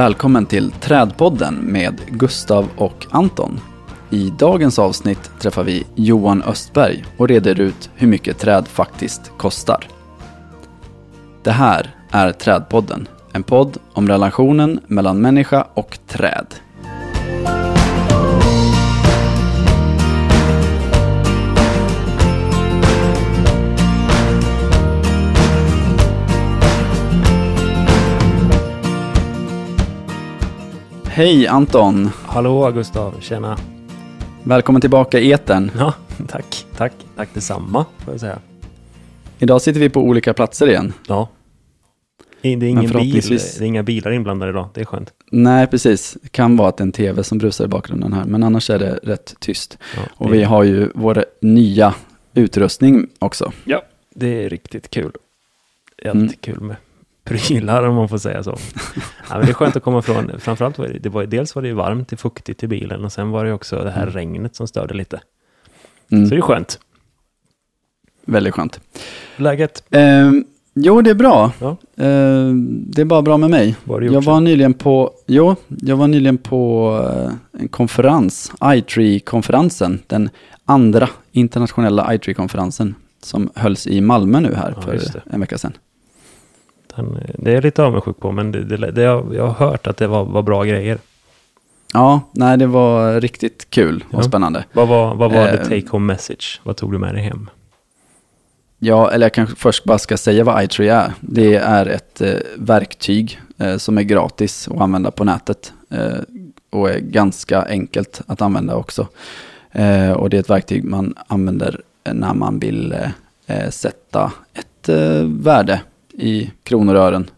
Välkommen till Trädpodden med Gustav och Anton. I dagens avsnitt träffar vi Johan Östberg och reder ut hur mycket träd faktiskt kostar. Det här är Trädpodden, en podd om relationen mellan människa och träd. Hej Anton! Hallå Gustav, tjena. Välkommen tillbaka i etern. Ja, tack, tack, tack detsamma får jag säga. Idag sitter vi på olika platser igen. Ja. Det är, ingen bil, förhoppningsvis- det är inga bilar inblandade idag, det är skönt. Nej, precis. Det kan vara att det är en tv som brusar i bakgrunden här, men annars är det rätt tyst. Ja, Och vi har ju vår nya utrustning också. ja, det är riktigt kul. Är Mm. alltid kul med prylar om man får säga så. ja, men det är skönt att komma ifrån, framförallt var det, det var, dels var det varmt och fuktigt i bilen och sen var det också det här Mm. regnet som störde lite. Mm. Så det är skönt. Väldigt skönt. Läget, Eh, jo, det är bra. Ja. Eh, det är bara bra med mig. gjort? Jag var nyligen på, jo, jag var nyligen på eh, en konferens, iTree-konferensen, den andra internationella iTree-konferensen som hölls i Malmö nu här Ja, för en vecka sedan. Den, det är jag lite avundsjuk på, men det, det, det, jag, jag har hört att det var, var bra grejer. Ja, nej, det var riktigt kul och Ja. spännande. Vad var, vad var Eh, the take home message? Vad tog du med dig hem? Ja, eller jag kanske först bara ska säga vad iTree är. Det är ett eh, verktyg eh, som är gratis att använda på nätet eh, och är ganska enkelt att använda också. Eh, och det är ett verktyg man använder när man vill eh, eh, sätta ett eh, värde i kronor och ören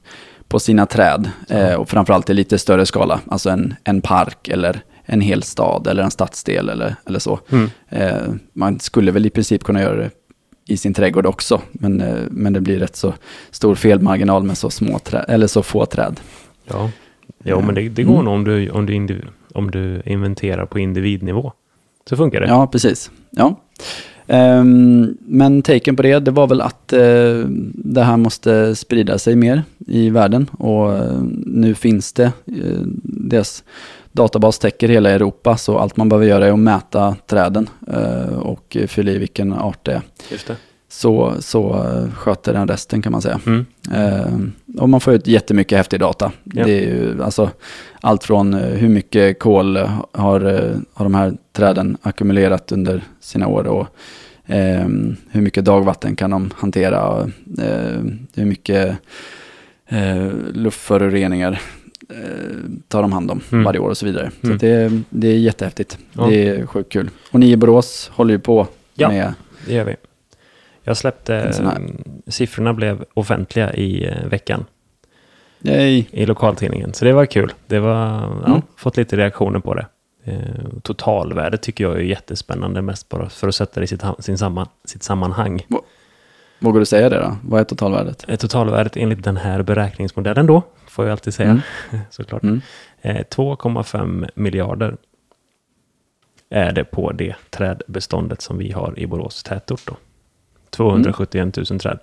på sina träd. Eh, och framförallt i lite större skala, alltså en, en park eller en hel stad eller en stadsdel eller, eller så. Mm. Eh, man skulle väl i princip kunna göra det i sin trädgård också, men, eh, men det blir rätt så stor felmarginal med så, små trä, eller så få träd. Ja, ja men det, det går Mm. nog om du, om, du indiv, om du inventerar på individnivå. Så funkar det. Ja, precis. Ja. Um, men taken på det, det var väl att uh, det här måste sprida sig mer i världen och uh, nu finns det, Uh, deras databas täcker hela Europa så allt man behöver göra är att mäta träden uh, och fylla i vilken art det är. Just det. Så, så sköter den resten kan man säga. Mm. Eh, och man får ut jättemycket häftig data. Ja. Det är ju alltså allt från eh, hur mycket kol har, eh, har de här träden ackumulerat under sina år och eh, hur mycket dagvatten kan de hantera och eh, hur mycket eh, luftföroreningar tar de hand om Mm. varje år och så vidare. Så Mm. att det, det är jättehäftigt. Ja. Det är sjukt kul. Och ni i Borås håller ju på Ja. med Det gör vi. Jag släppte, mm, siffrorna blev offentliga i eh, veckan Yay. i lokaltidningen. Så det var kul. Det var, ja, Mm. fått lite reaktioner på det. Eh, totalvärdet tycker jag är jättespännande, mest bara för att sätta det i sitt, sin samman, sitt sammanhang. Vågar du säga det då? Vad är totalvärdet? Eh, Totalvärdet enligt den här beräkningsmodellen då, får jag alltid säga, Mm. såklart. Mm. Eh, 2,5 miljarder är det på det trädbeståndet som vi har i Borås tätort då. 271 000 träd.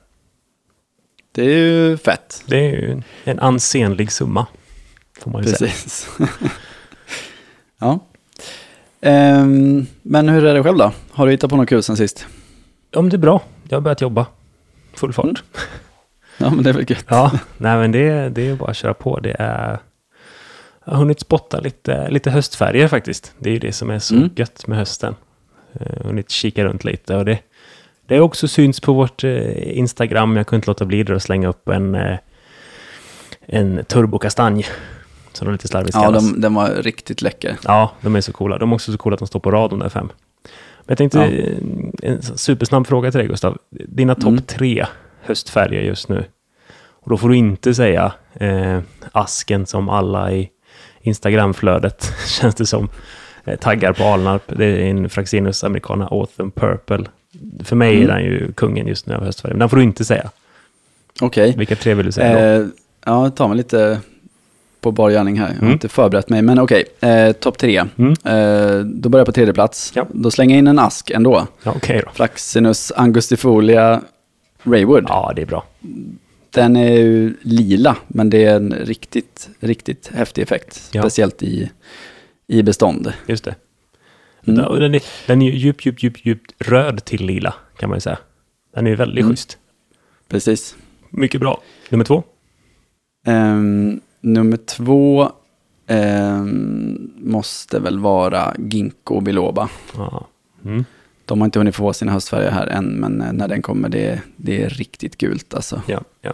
Det är ju fett. Det är ju en ansenlig summa, får man ju säga. Precis. ja. Ehm, men hur är det själv då? Har du hittat på något kul sen sist? Ja, men det är bra. Jag har börjat jobba. Full fart. Mm. Ja, men det är väl gött. Ja, nej men det, det är bara att köra på. Det är... Jag har hunnit spotta lite, lite höstfärger faktiskt. Det är ju det som är så Mm. gött med hösten. Eh, hunnit kika runt lite och det, det har också synts på vårt eh, Instagram. Jag kunde inte låta bli det att slänga upp en, eh, en turbokastanj. Som de lite slarvigt Ja, de, den var riktigt läcker. Ja, de är så coola. De är också så coola att de står på rad, de där fem. Men jag tänkte, Ja. eh, en supersnabb fråga till dig, Gustav. Dina topp Mm. tre höstfärger just nu. Och då får du inte säga eh, asken som alla i Instagramflödet, känns det som, eh, taggar på Alnarp. Det är en Fraxinus americana Autumn Purple. För mig Mm. är den ju kungen just nu av höstfärger. Men den får du inte säga. Okej. Vilka tre vill du säga då? Eh, ja, ta mig lite på bar gärning här. Jag har Mm. inte förberett mig, men okej. Eh, Topp tre. Mm. Eh, då börjar jag på tredje plats. Ja. Då slänger jag in en ask ändå. Ja, Okej då. Fraxinus angustifolia Raywood. Ja, det är bra. Den är ju lila, men det är en riktigt, riktigt häftig effekt. Ja. Speciellt i, i bestånd. Just det. Mm. Den, är, den är ju djupt, djupt, djupt, djupt röd till lila, kan man ju säga. Den är ju väldigt Mm. schysst. Precis. Mycket bra. Nummer två. Ehm, nummer två ehm, måste väl vara Ginkgo biloba. Ja. Mm. De har inte hunnit få sina höstfärger här än, men eh, när den kommer, det, det är riktigt gult alltså. Ja, ja.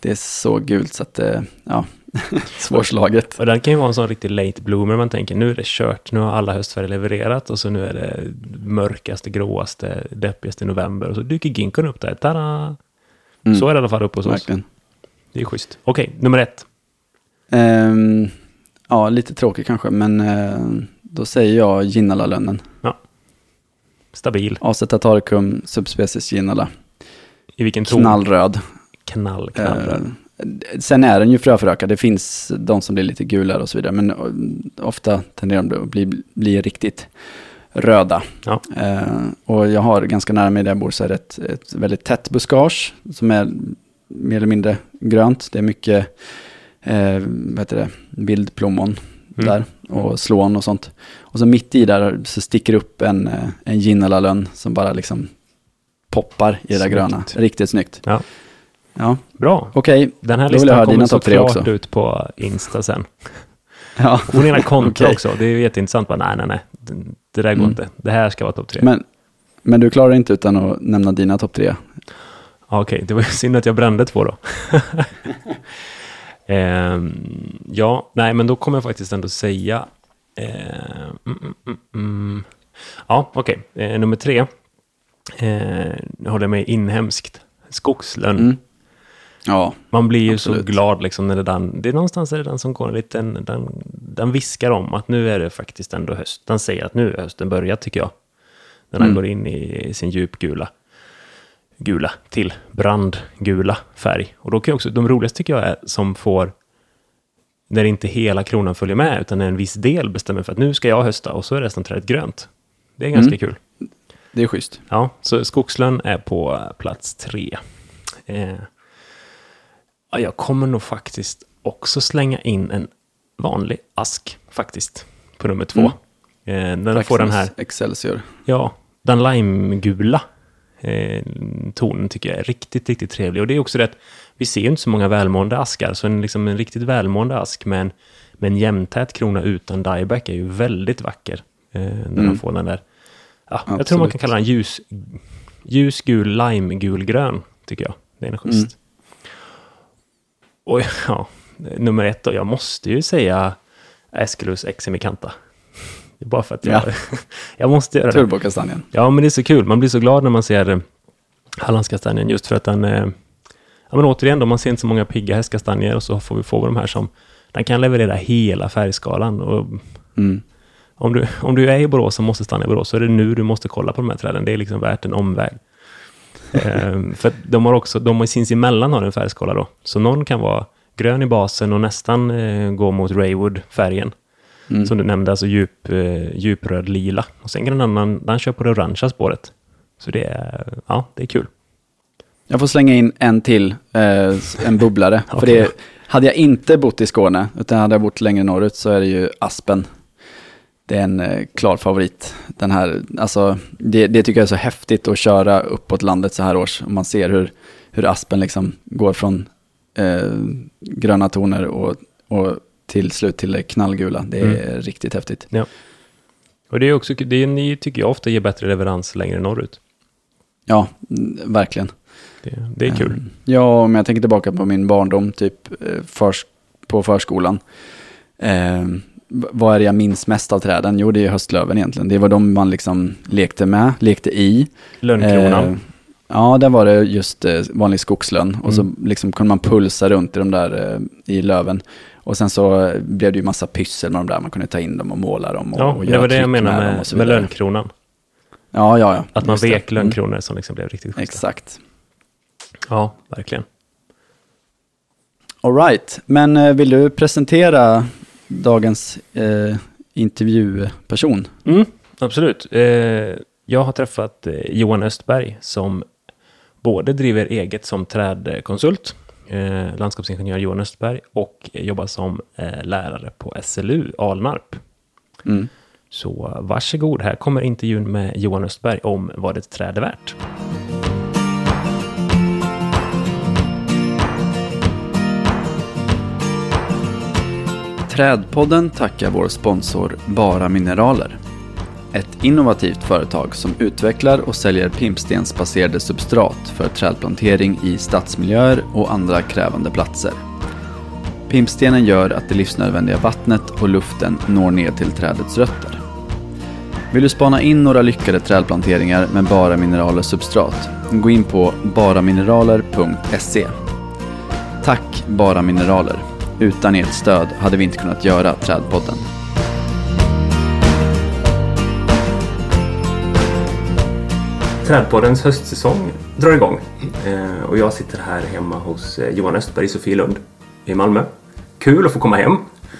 Det är så gult så att det, ja, svårslaget. Och den kan ju vara en sån riktig late bloomer. Man tänker nu är det kört, nu har alla höstfärger levererat och så nu är det mörkaste, gråaste, deppigaste november och så dyker ginkgon upp där. Tada! Mm, Så är det i alla fall uppe hos oss. Verkligen. Det är schysst. Okej, nummer ett. Ehm, ja, lite tråkigt kanske, men eh, då säger jag Ginnala-lönnen. Stabil. Acetataricum subspecies Ginnala. I vilken ton? Knallröd. Knall, knallröd. Eh, sen är den ju fröförökad. Det finns de som blir lite gulare och så vidare. Men ofta tenderar de att bli, bli riktigt röda. Ja. Eh, och jag har ganska nära mig där jag bor så är det ett, ett väldigt tätt buskage som är mer eller mindre grönt. Det är mycket eh, vad heter det, vildplommon Mm. där och slån och sånt. Och så mitt i där så sticker upp en, eh, en ginnalalön som bara liksom poppar i det där gröna. Riktigt snyggt. Ja. Ja, Bra. okej. Den här listan kommer dina såklart också. ut på Insta sen. Ja. Och gärna kontra Okej. också. Det är ju jätteintressant. Bara, nej, nej, nej. Det, där går Mm. inte. Det här ska vara topp tre. Men, men du klarar inte utan att nämna dina topp tre. Ja, Okej, det var ju synd att jag brände två då. Ehm, ja, nej, men då kommer jag faktiskt ändå säga... ehm, mm, mm, mm, mm. Ja, okej. Eh, nummer tre. Eh, nu håller jag mig inhemskt. Skogslönn. Mm. Ja, Man blir ju Absolut. så glad liksom när det den, det är någonstans är det den som går en liten, den, den viskar om att nu är det faktiskt ändå höst. Den säger att nu är hösten börjat tycker jag. När den Mm. går in i sin djupgula, gula till brandgula färg. Och då kan också, de roligaste tycker jag är som får, när inte hela kronan följer med, utan när en viss del bestämmer för att nu ska jag hösta och så är resten trädet grönt. Det är ganska Mm. kul. det är schysst. Ja, så skogslön är på plats tre. Eh, jag kommer nog faktiskt också slänga in en vanlig ask faktiskt på nummer två. Eh, den får den här, Excelsior. ja, den limegula eh, tonen tycker jag är riktigt, riktigt trevlig. Och det är också det att vi ser ju inte så många välmående askar, så en, liksom en riktigt välmående ask med en, med en jämntät krona utan dieback är ju väldigt vacker. Eh, när Mm. man får den där, ja, jag tror man kan kalla den ljus, ljusgul, limegulgrön, tycker jag. Det är schysst. Mm. Och ja, nummer ett då, jag måste ju säga Esculus Exemicanta. Det är bara för att jag, Ja. jag måste göra det. Turbokastanjen. Ja, men det är så kul. Man blir så glad när man ser eh, Hallandskastanjen just för att den... eh, Ja, men återigen då, man ser inte så många pigga hästkastanjer och så får vi få de här som... Den kan leverera hela färgskalan. Och Mm. om du, om du är i Borås och måste stanna i Borås så är det nu du måste kolla på de här träden. Det är liksom värt en omväg. Ehm, för de har också, de har sinsemellan har en färgskala då. Så någon kan vara grön i basen och nästan eh, gå mot Raywood-färgen. Mm. Som du nämnde, alltså djup, eh, djupröd lila. Och sen kan en annan, den kör på det orangea spåret. Så det är, ja, det är kul. Jag får slänga in en till, eh, en bubblare. För Okej. det, hade jag inte bott i Skåne, utan hade jag bott längre norrut, så är det ju aspen. Det är en eh, klar favorit. Den här, alltså, det, det tycker jag är så häftigt att köra uppåt landet så här års. Man ser hur, hur aspen liksom går från eh, gröna toner och, och till slut till knallgula. Det är riktigt häftigt. Och det är också, det är, ni tycker jag ofta ger bättre leverans längre norrut. Ja, mm, verkligen. Det, det är kul. Mm. Ja, om jag tänker tillbaka på min barndom, typ eh, förs på förskolan. Eh, vad är det jag minns mest av träden? Jo, det är höstlöven egentligen. Det var de man liksom lekte med, lekte i. Lönnkronan. Eh, ja, där var det just eh, vanlig skogslön. Och så Mm. liksom kunde man pulsa runt i de där eh, i löven. Och sen så blev det ju massa pyssel med de där. Man kunde ta in dem och måla dem och, ja, och det var det jag menade med, med vidare. lönnkronan. Ja, ja, ja. Att man Just det. vek Mm, lönnkronor som liksom blev riktigt schyssta. Exakt. Ja, verkligen. All right, men eh, vill du presentera dagens eh, intervjuperson? Mm, absolut. Eh, jag har träffat eh, Johan Östberg som både driver eget som trädkonsult eh, landskapsingenjör Johan Östberg och jobbar som eh, lärare på SLU Alnarp. Mm. Så varsågod, här kommer intervjun med Johan Östberg om vad ett träd är värt. Trädpodden tackar vår sponsor Bara Mineraler. Ett innovativt företag som utvecklar och säljer pimpstensbaserade substrat för trädplantering i stadsmiljöer och andra krävande platser. Pimpstenen gör att det livsnödvändiga vattnet och luften når ner till trädets rötter. Vill du spana in några lyckade trädplanteringar med Bara Mineraler substrat? Gå in på baramineraler.se. Tack Bara Mineraler! Utan ert stöd hade vi inte kunnat göra Trädpodden. Trädpoddens höstsäsong drar igång. Eh, och jag sitter här hemma hos eh, Johan Östberg i Sofielund i Malmö. Kul att få komma hem.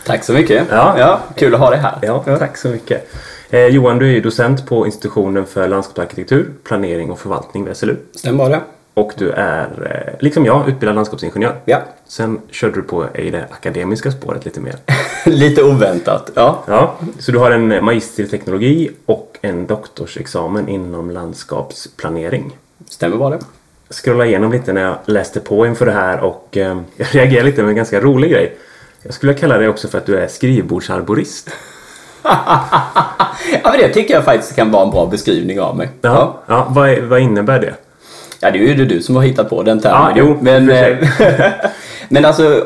Tack så mycket. Ja. Ja, kul att ha dig här. Ja, tack så mycket. Eh, Johan, du är ju docent på institutionen för landskapsarkitektur, planering och förvaltning vid SLU. Stämmer det? Och du är, eh, liksom jag, utbildad landskapsingenjör. Ja. Sen körde du på i det akademiska spåret lite mer. Lite oväntat. Ja. Ja, så du har en magister i teknologi och en doktorsexamen inom landskapsplanering. Stämmer bra det. Jag scrollade igenom lite när jag läste på inför det här och eh, jag reagerade lite med en ganska rolig grej. Jag skulle kalla det också för att du är skrivbordsarborist. ja, men det tycker jag faktiskt kan vara en bra beskrivning av mig. Ja, ja vad, vad innebär det? Ja, det är ju du som har hittat på den termen. Ja, jo, men, eh, men alltså,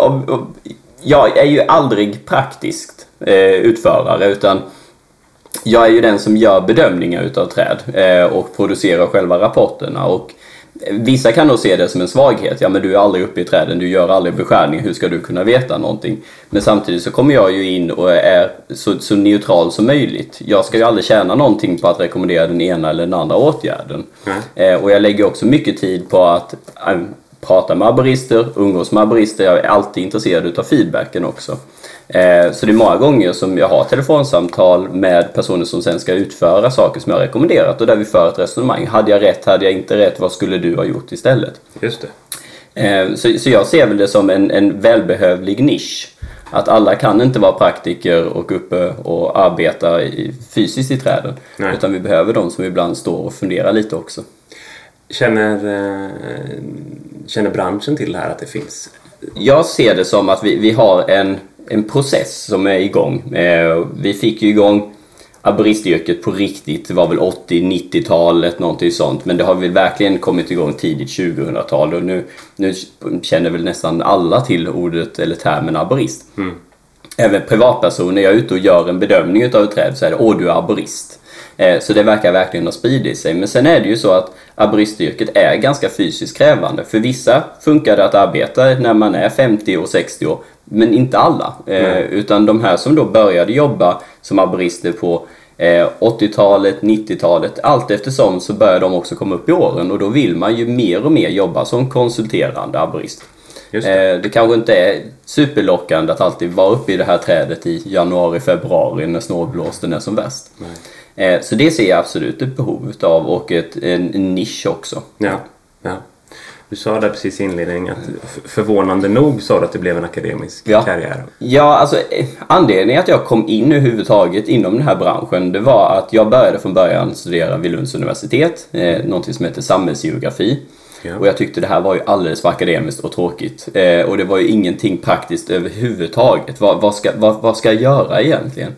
jag är ju aldrig praktiskt eh, utförare utan jag är ju den som gör bedömningar utav träd eh, och producerar själva rapporterna. Och Vissa kan nog se det som en svaghet. Ja, men du är aldrig uppe i träden, du gör aldrig beskärning, hur ska du kunna veta någonting? Men samtidigt så kommer jag ju in och är så, så neutral som möjligt. Jag ska ju aldrig tjäna någonting på att rekommendera den ena eller den andra åtgärden. Nej. Eh, och jag lägger också mycket tid på att eh, prata med arborister, umgås med arborister. Jag är alltid intresserad utav feedbacken också. Eh, så det är många gånger som jag har telefonsamtal med personer som sen ska utföra saker som jag har rekommenderat och där vi för ett resonemang. Hade jag rätt? Hade jag inte rätt? Vad skulle du ha gjort istället? Just det. Eh, Så, så jag ser väl det som en, en välbehövlig nisch. Att alla kan inte vara praktiker och uppe och arbeta i, fysiskt i träden. Nej. Utan vi behöver de som ibland står och funderar lite också. Känner, eh, känner branschen till det här att det finns? Jag ser det som att vi, vi har en, en process som är igång. Eh, vi fick ju igång arboristyrket på riktigt, det var väl 80-90-talet, någonting sånt. Men det har väl verkligen kommit igång tidigt 2000-tal och nu, nu känner väl nästan alla till ordet eller termen arborist. Även privatpersoner, jag är ute och gör en bedömning utav ett träd så är det åh du är arborist. Eh, Så det verkar verkligen ha spridit sig. Men sen är det ju så att arboristyrket är ganska fysiskt krävande. För vissa funkar det att arbeta när man är 50 och 60 år, men inte alla. Eh, Utan de här som då började jobba som arborister på eh, 80-talet, 90-talet, allt eftersom så börjar de också komma upp i åren och då vill man ju mer och mer jobba som konsulterande arborist. Just det. Eh, det kanske inte är superlockande att alltid vara uppe i det här trädet i januari, februari när snålblåsten är som värst. Eh, Så det ser jag absolut ett behov utav och ett, en, en nisch också. Ja. ja. Du sa där precis i inledningen att förvånande nog sa du att det blev en akademisk Ja. karriär. Ja, alltså eh, anledningen att jag kom in överhuvudtaget inom den här branschen det var att jag började från början studera vid Lunds universitet, eh, någonting som heter samhällsgeografi. Ja. Och jag tyckte det här var ju alldeles för akademiskt och tråkigt. Eh, och det var ju ingenting praktiskt överhuvudtaget. Vad, vad, ska, vad, vad ska jag göra egentligen?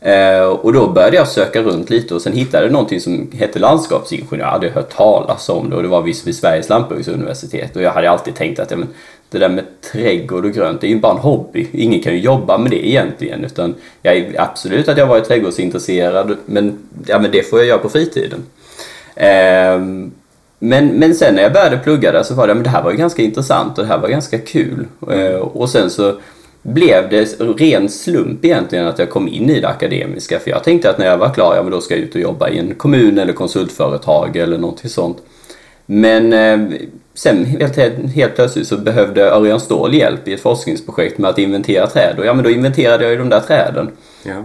Eh, och då började jag söka runt lite och sen hittade jag någonting som hette landskapsingenjör. Jag hade hört talas om det och det var vid, vid Sveriges lantbruksuniversitet. Och jag hade alltid tänkt att ja, men, det där med trädgård och grönt, det är ju bara en hobby. Ingen kan ju jobba med det egentligen. Utan jag är absolut att jag varit trädgårdsintresserad, men, ja, men det får jag göra på fritiden. Ehm, men, men sen när jag började plugga där så var det, men det här var ju ganska intressant och det här var ganska kul. Eh, och sen så blev det ren slump egentligen att jag kom in i det akademiska. För jag tänkte att när jag var klar, ja men då ska jag ut och jobba i en kommun eller konsultföretag eller någonting sånt. Men eh, sen helt, helt plötsligt så behövde Örjan Ståhl hjälp i ett forskningsprojekt med att inventera träd. Och ja men då inventerade jag ju de där träden. Ja.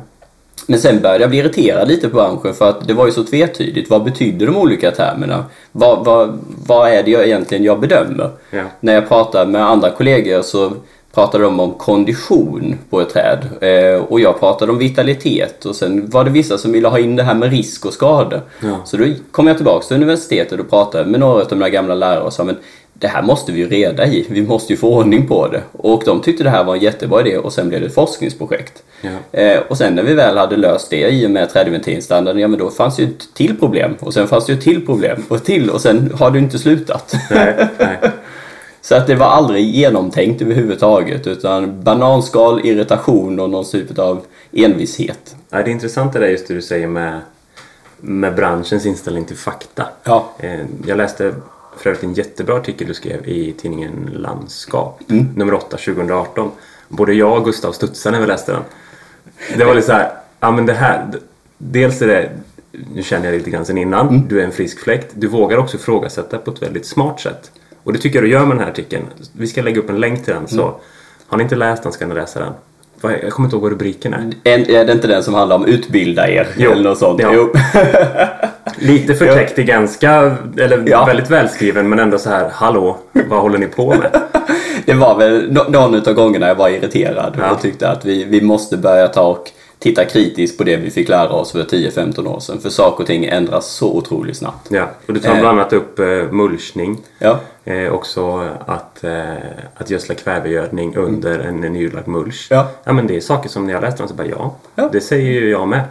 Men sen började jag bli irriterad lite på branschen för att det var ju så tvetydigt. Vad betydde de olika termerna? Vad, vad, vad är det jag egentligen jag bedömer? Ja. När jag pratar med andra kollegor så pratar de om kondition på ett träd. Eh, och jag pratade om vitalitet och sen var det vissa som ville ha in det här med risk och skador. Ja. Så då kom jag tillbaka till universitetet och pratade med några av mina gamla lärare och sa men det här måste vi ju reda i. Vi måste ju få ordning på det. Och de tyckte det här var en jättebra idé och sen blev det ett forskningsprojekt. Ja. Eh, och sen när vi väl hade löst det i och med trädinventeringsstandarden, ja men då fanns ju ett till problem. Och sen fanns det ju ett till problem och ett till och sen har det inte slutat. Nej, nej. Så att det var aldrig genomtänkt överhuvudtaget utan bananskal, irritation och någon typ av envishet. Ja, det är intressant det där just det du säger med, med branschens inställning till fakta. Ja. Eh, Jag läste för övrigt en jättebra artikel du skrev i tidningen Landskap, Mm. nummer 8 2018. Både jag och Gustav studsade när vi läste den. Det var lite så här, ja men det här, dels är det, nu känner jag lite grann sen innan, Mm. du är en frisk fläkt. Du vågar också ifrågasätta på ett väldigt smart sätt. Och det tycker jag du gör med den här artikeln. Vi ska lägga upp en länk till den så Mm. har ni inte läst den ska ni läsa den. Jag kommer inte ihåg vad rubriken är. En, är det inte den som handlar om utbilda er? Jo. Eller något sånt? Ja. Jo. Lite förtäckt i ganska, eller Ja. väldigt välskriven men ändå så här, hallå, vad håller ni på med? Det var väl nå- någon av gångerna jag var irriterad Ja. och tyckte att vi, vi måste börja ta och titta kritiskt på det vi fick lära oss för 10-15 år sedan. För saker och ting ändras så otroligt snabbt. Ja, och du tar Eh. bland annat upp eh, mulchning. Ja, Eh, också att, eh, att gödsla kvävegödning under en nylagd mulch. Ja. ja, men det är saker som när jag läste dem så bara ja, Ja. Mm. det säger ju jag med.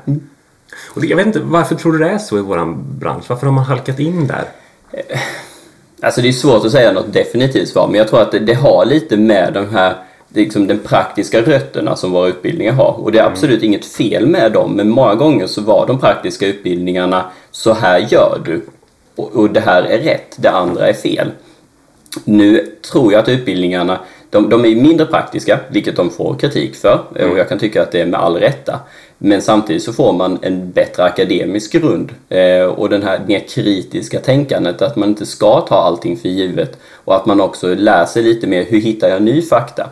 Och det, jag vet inte, varför tror du det är så i våran bransch? Varför har man halkat in där? Alltså det är svårt att säga något definitivt svar, men jag tror att det, det har lite med de här liksom den praktiska rötterna som våra utbildningar har. Och det är absolut inget fel med dem, men många gånger så var de praktiska utbildningarna så här gör du. Och, och det här är rätt, det andra är fel. Nu tror jag att utbildningarna, de, de är mindre praktiska, vilket de får kritik för. Och jag kan tycka att det är med all rätta. Men samtidigt så får man en bättre akademisk grund. Eh, och den här mer kritiska tänkandet, att man inte ska ta allting för givet. Och att man också lär sig lite mer, hur hittar jag ny fakta?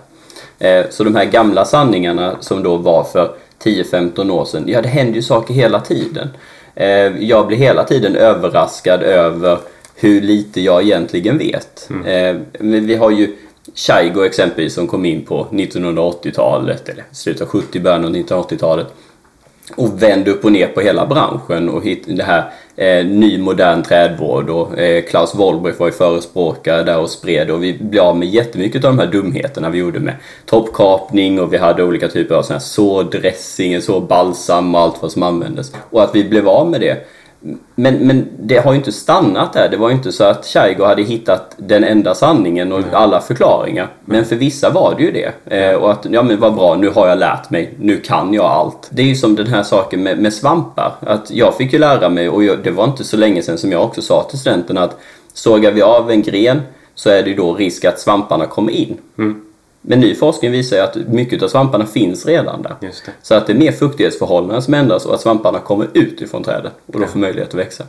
Eh, så de här gamla sanningarna som då var för 10-15 år sedan, ja det händer ju saker hela tiden. Eh, jag blir hela tiden överraskad över hur lite jag egentligen vet. Eh, men vi har ju Chaigo exempelvis som kom in på 1980-talet, eller slutet av 70, början av 1980-talet och vänd upp och ner på hela branschen och hit, det här eh, ny modern trädvård och eh, Klaus Wollbrich var ju förespråkare där och spred och vi blev av med jättemycket av de här dumheterna vi gjorde med toppkapning och vi hade olika typer av sådana här sårdressing, så balsam och allt vad som användes och att vi blev av med det. Men, men det har ju inte stannat där. Det var ju inte så att Chaigo hade hittat den enda sanningen och alla förklaringar. Men för vissa var det ju det. Eh, och att, ja men vad bra, nu har jag lärt mig. Nu kan jag allt. Det är ju som den här saken med, med svampar. Att jag fick ju lära mig, och jag, det var inte så länge sedan som jag också sa till studenterna att sågar vi av en gren så är det ju då risk att svamparna kommer in. Men ny forskning visar ju att mycket av svamparna finns redan där. Så att det är mer fuktighetsförhållanden som ändras och att svamparna kommer ut ifrån trädet och då får möjlighet att växa.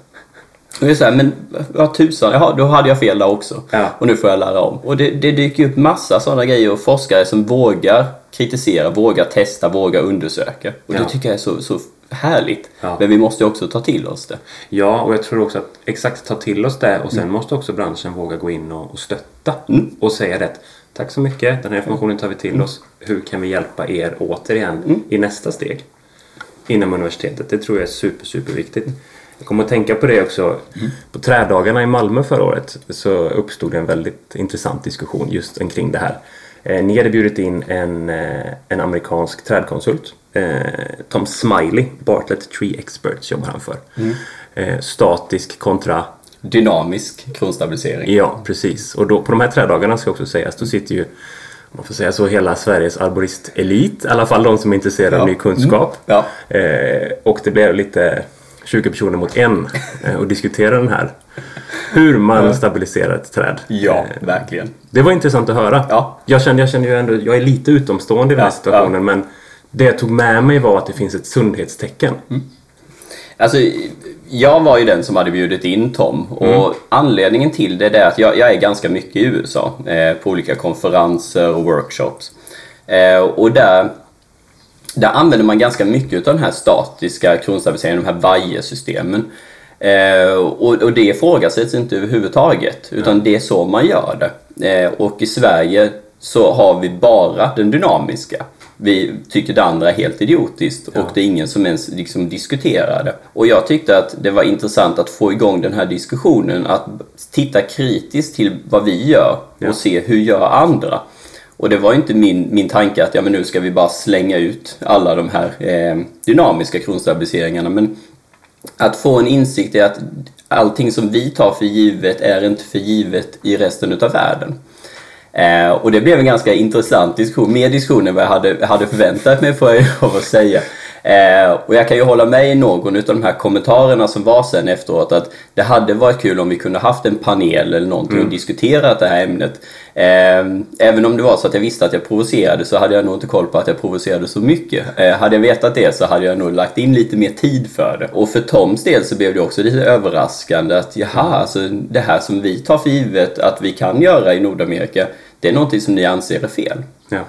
Och det är så här, men vad tusan, jaha, då hade jag fel där också. Ja. Och nu får jag lära om. Och det, det dyker upp massa sådana grejer och forskare som vågar kritisera, vågar testa, vågar undersöka. Och Ja. det tycker jag är så, så härligt. Ja. Men vi måste ju också ta till oss det. Ja, och jag tror också att exakt ta till oss det och sen måste också branschen våga gå in och, och stötta och säga rätt. Tack så mycket, den här informationen tar vi till oss. Hur kan vi hjälpa er återigen i nästa steg inom universitetet? Det tror jag är super, super viktigt. Jag kommer att tänka på det också. På trädagarna i Malmö förra året så uppstod en väldigt intressant diskussion just omkring det här. Eh, Ni hade bjudit in en, eh, en amerikansk trädkonsult. Eh, Tom Smiley, Bartlett Tree Experts jobbar han för. Eh, Statisk kontra Dynamisk kronstabilisering. Ja, precis. Och då, på de här trädagarna ska också sägas, då sitter ju, man får säga så, hela Sveriges arboristelit. I alla fall de som är intresserade av Ja. ny kunskap. Ja. Eh, och det blev lite 20 personer mot en eh, och diskutera den här. Hur man stabiliserar ett träd. Ja, Eh, verkligen. det var intressant att höra. Ja. Jag, kände, jag ju ändå, jag är lite utomstående i den här situationen men det jag tog med mig var att det finns ett sundhetstecken. Alltså, jag var ju den som hade bjudit in Tom och anledningen till det är att jag, jag är ganska mycket i USA eh, på olika konferenser och workshops. Eh, och där, där använder man ganska mycket av den här statiska kronstabiliseringen, de här vajersystemen. Eh, och, och det ifrågasätts inte överhuvudtaget, utan det är så man gör det. Eh, och i Sverige så har vi bara den dynamiska. Vi tycker det andra är helt idiotiskt och det är ingen som ens liksom diskuterar det. Och jag tyckte att det var intressant att få igång den här diskussionen, att titta kritiskt till vad vi gör och Ja. se hur gör andra. Och det var inte min, min tanke att ja, men nu ska vi bara slänga ut alla de här eh, dynamiska kronstabiliseringarna. Men att få en insikt i att allting som vi tar för givet är inte för givet i resten utav världen. Eh, och det blev en ganska intressant diskussion, mer diskussion än vad jag hade, hade förväntat mig får jag lov att säga. Eh, och jag kan ju hålla med i någon av de här kommentarerna som var sen efteråt att det hade varit kul om vi kunde haft en panel eller någonting och diskuterat det här ämnet. Eh, även om det var så att jag visste att jag provocerade så hade jag nog inte koll på att jag provocerade så mycket. Eh, hade jag vetat det så hade jag nog lagt in lite mer tid för det. Och för Toms del så blev det också lite överraskande att jaha, alltså det här som vi tar för givet att vi kan göra i Nordamerika, det är någonting som ni anser är fel. Ja.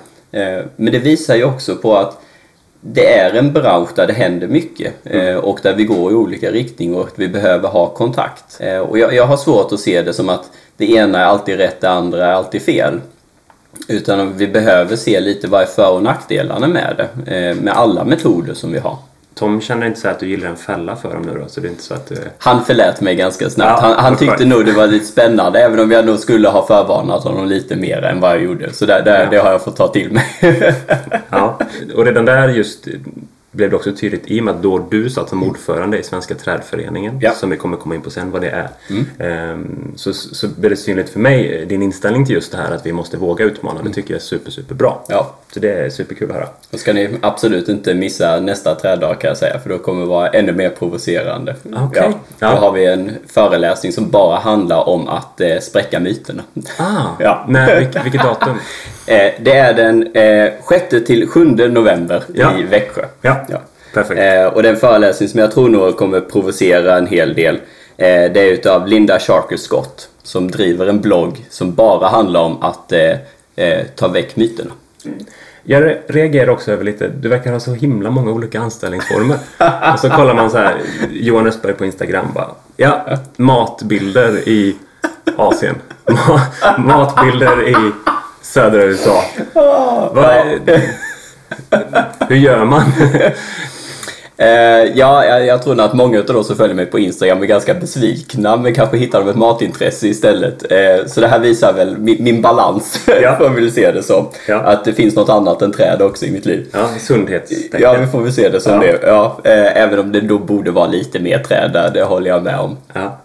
Eh, Men det visar ju också på att det är en bransch där det händer mycket eh, och där vi går i olika riktningar och att vi behöver ha kontakt. Eh, Och jag, jag har svårt att se det som att det ena är alltid rätt, det andra är alltid fel. Utan vi behöver se lite vad är för och nackdelarna med det, eh, med alla metoder som vi har. Tom känner inte så att du gillar en fälla för dem nu då? Så det är inte så att du... Han förlät mig ganska snabbt. Ja, han, han tyckte skönt. nog det var lite spännande, även om jag nog skulle ha förvarnat honom lite mer än vad jag gjorde. Så där, där, Ja. det har jag fått ta till mig. Ja, och redan där just blev det också tydligt i och med att då du satt som ordförande i Svenska trädföreningen, Ja. som vi kommer komma in på sen vad det är. Ehm, Så, så blev det synligt för mig, eh, din inställning till just det här att vi måste våga utmana, det tycker jag är super, super bra. ja. Så det är superkul att höra. Då ska ni absolut inte missa nästa träddag kan jag säga, för då kommer det vara ännu mer provocerande. Okej. Ja, då har vi en föreläsning som bara handlar om att eh, spräcka myterna. Ah, Ja. när, vilket, vilket datum? Eh, det är den eh, 6 till 7 november Ja. i Växjö. Ja, Ja. perfekt. Eh, och den föreläsning som jag tror nog kommer provocera en hel del, eh, det är utav Linda Sharker Scott som driver en blogg som bara handlar om att eh, eh, ta väck myterna. Jag re- reagerar också över lite, du verkar ha så himla många olika anställningsformer. och så kollar man så här, Johan Östberg på Instagram bara, ja, matbilder i Asien. Ma- matbilder i södra USA. Vad Hur gör man? Eh, ja, jag, jag tror nog att många av de som följer mig på Instagram är ganska besvikna men kanske hittar de ett matintresse istället. Eh, så det här visar väl min, min balans, Ja. får vi väl se det som. Ja. Att det finns något annat än träd också i mitt liv. Ja, sundhetstecken. Ja, vi får väl se det som Ja. det. Ja, eh, även om det då borde vara lite mer träd där, det håller jag med om. Ja.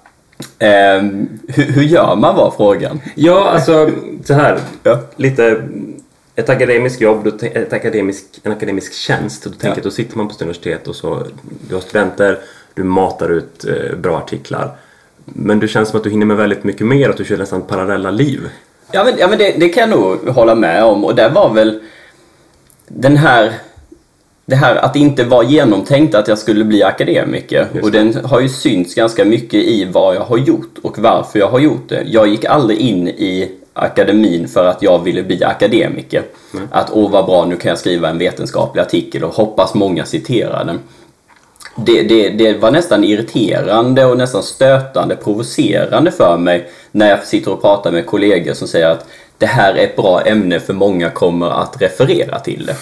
Eh, hur, hur gör man var frågan? Ja, alltså så här. Ja. Lite ett akademiskt jobb, ett akademisk, en akademisk tjänst. Då tänker Ja. jag, då sitter man på ett universitet och så, du har studenter, du matar ut eh, bra artiklar. Men det känns som att du hinner med väldigt mycket mer, att du kör nästan parallella liv. Ja men, ja, men det, det kan jag nog hålla med om och det var väl den här det här att det inte var genomtänkt att jag skulle bli akademiker och den har ju synts ganska mycket i vad jag har gjort och varför jag har gjort det. Jag gick aldrig in i akademin för att jag ville bli akademiker. Att åh vad bra, nu kan jag skriva en vetenskaplig artikel och hoppas många citerar den. Det, det, det var nästan irriterande och nästan stötande, provocerande för mig när jag sitter och pratar med kollegor som säger att det här är ett bra ämne för många kommer att referera till det.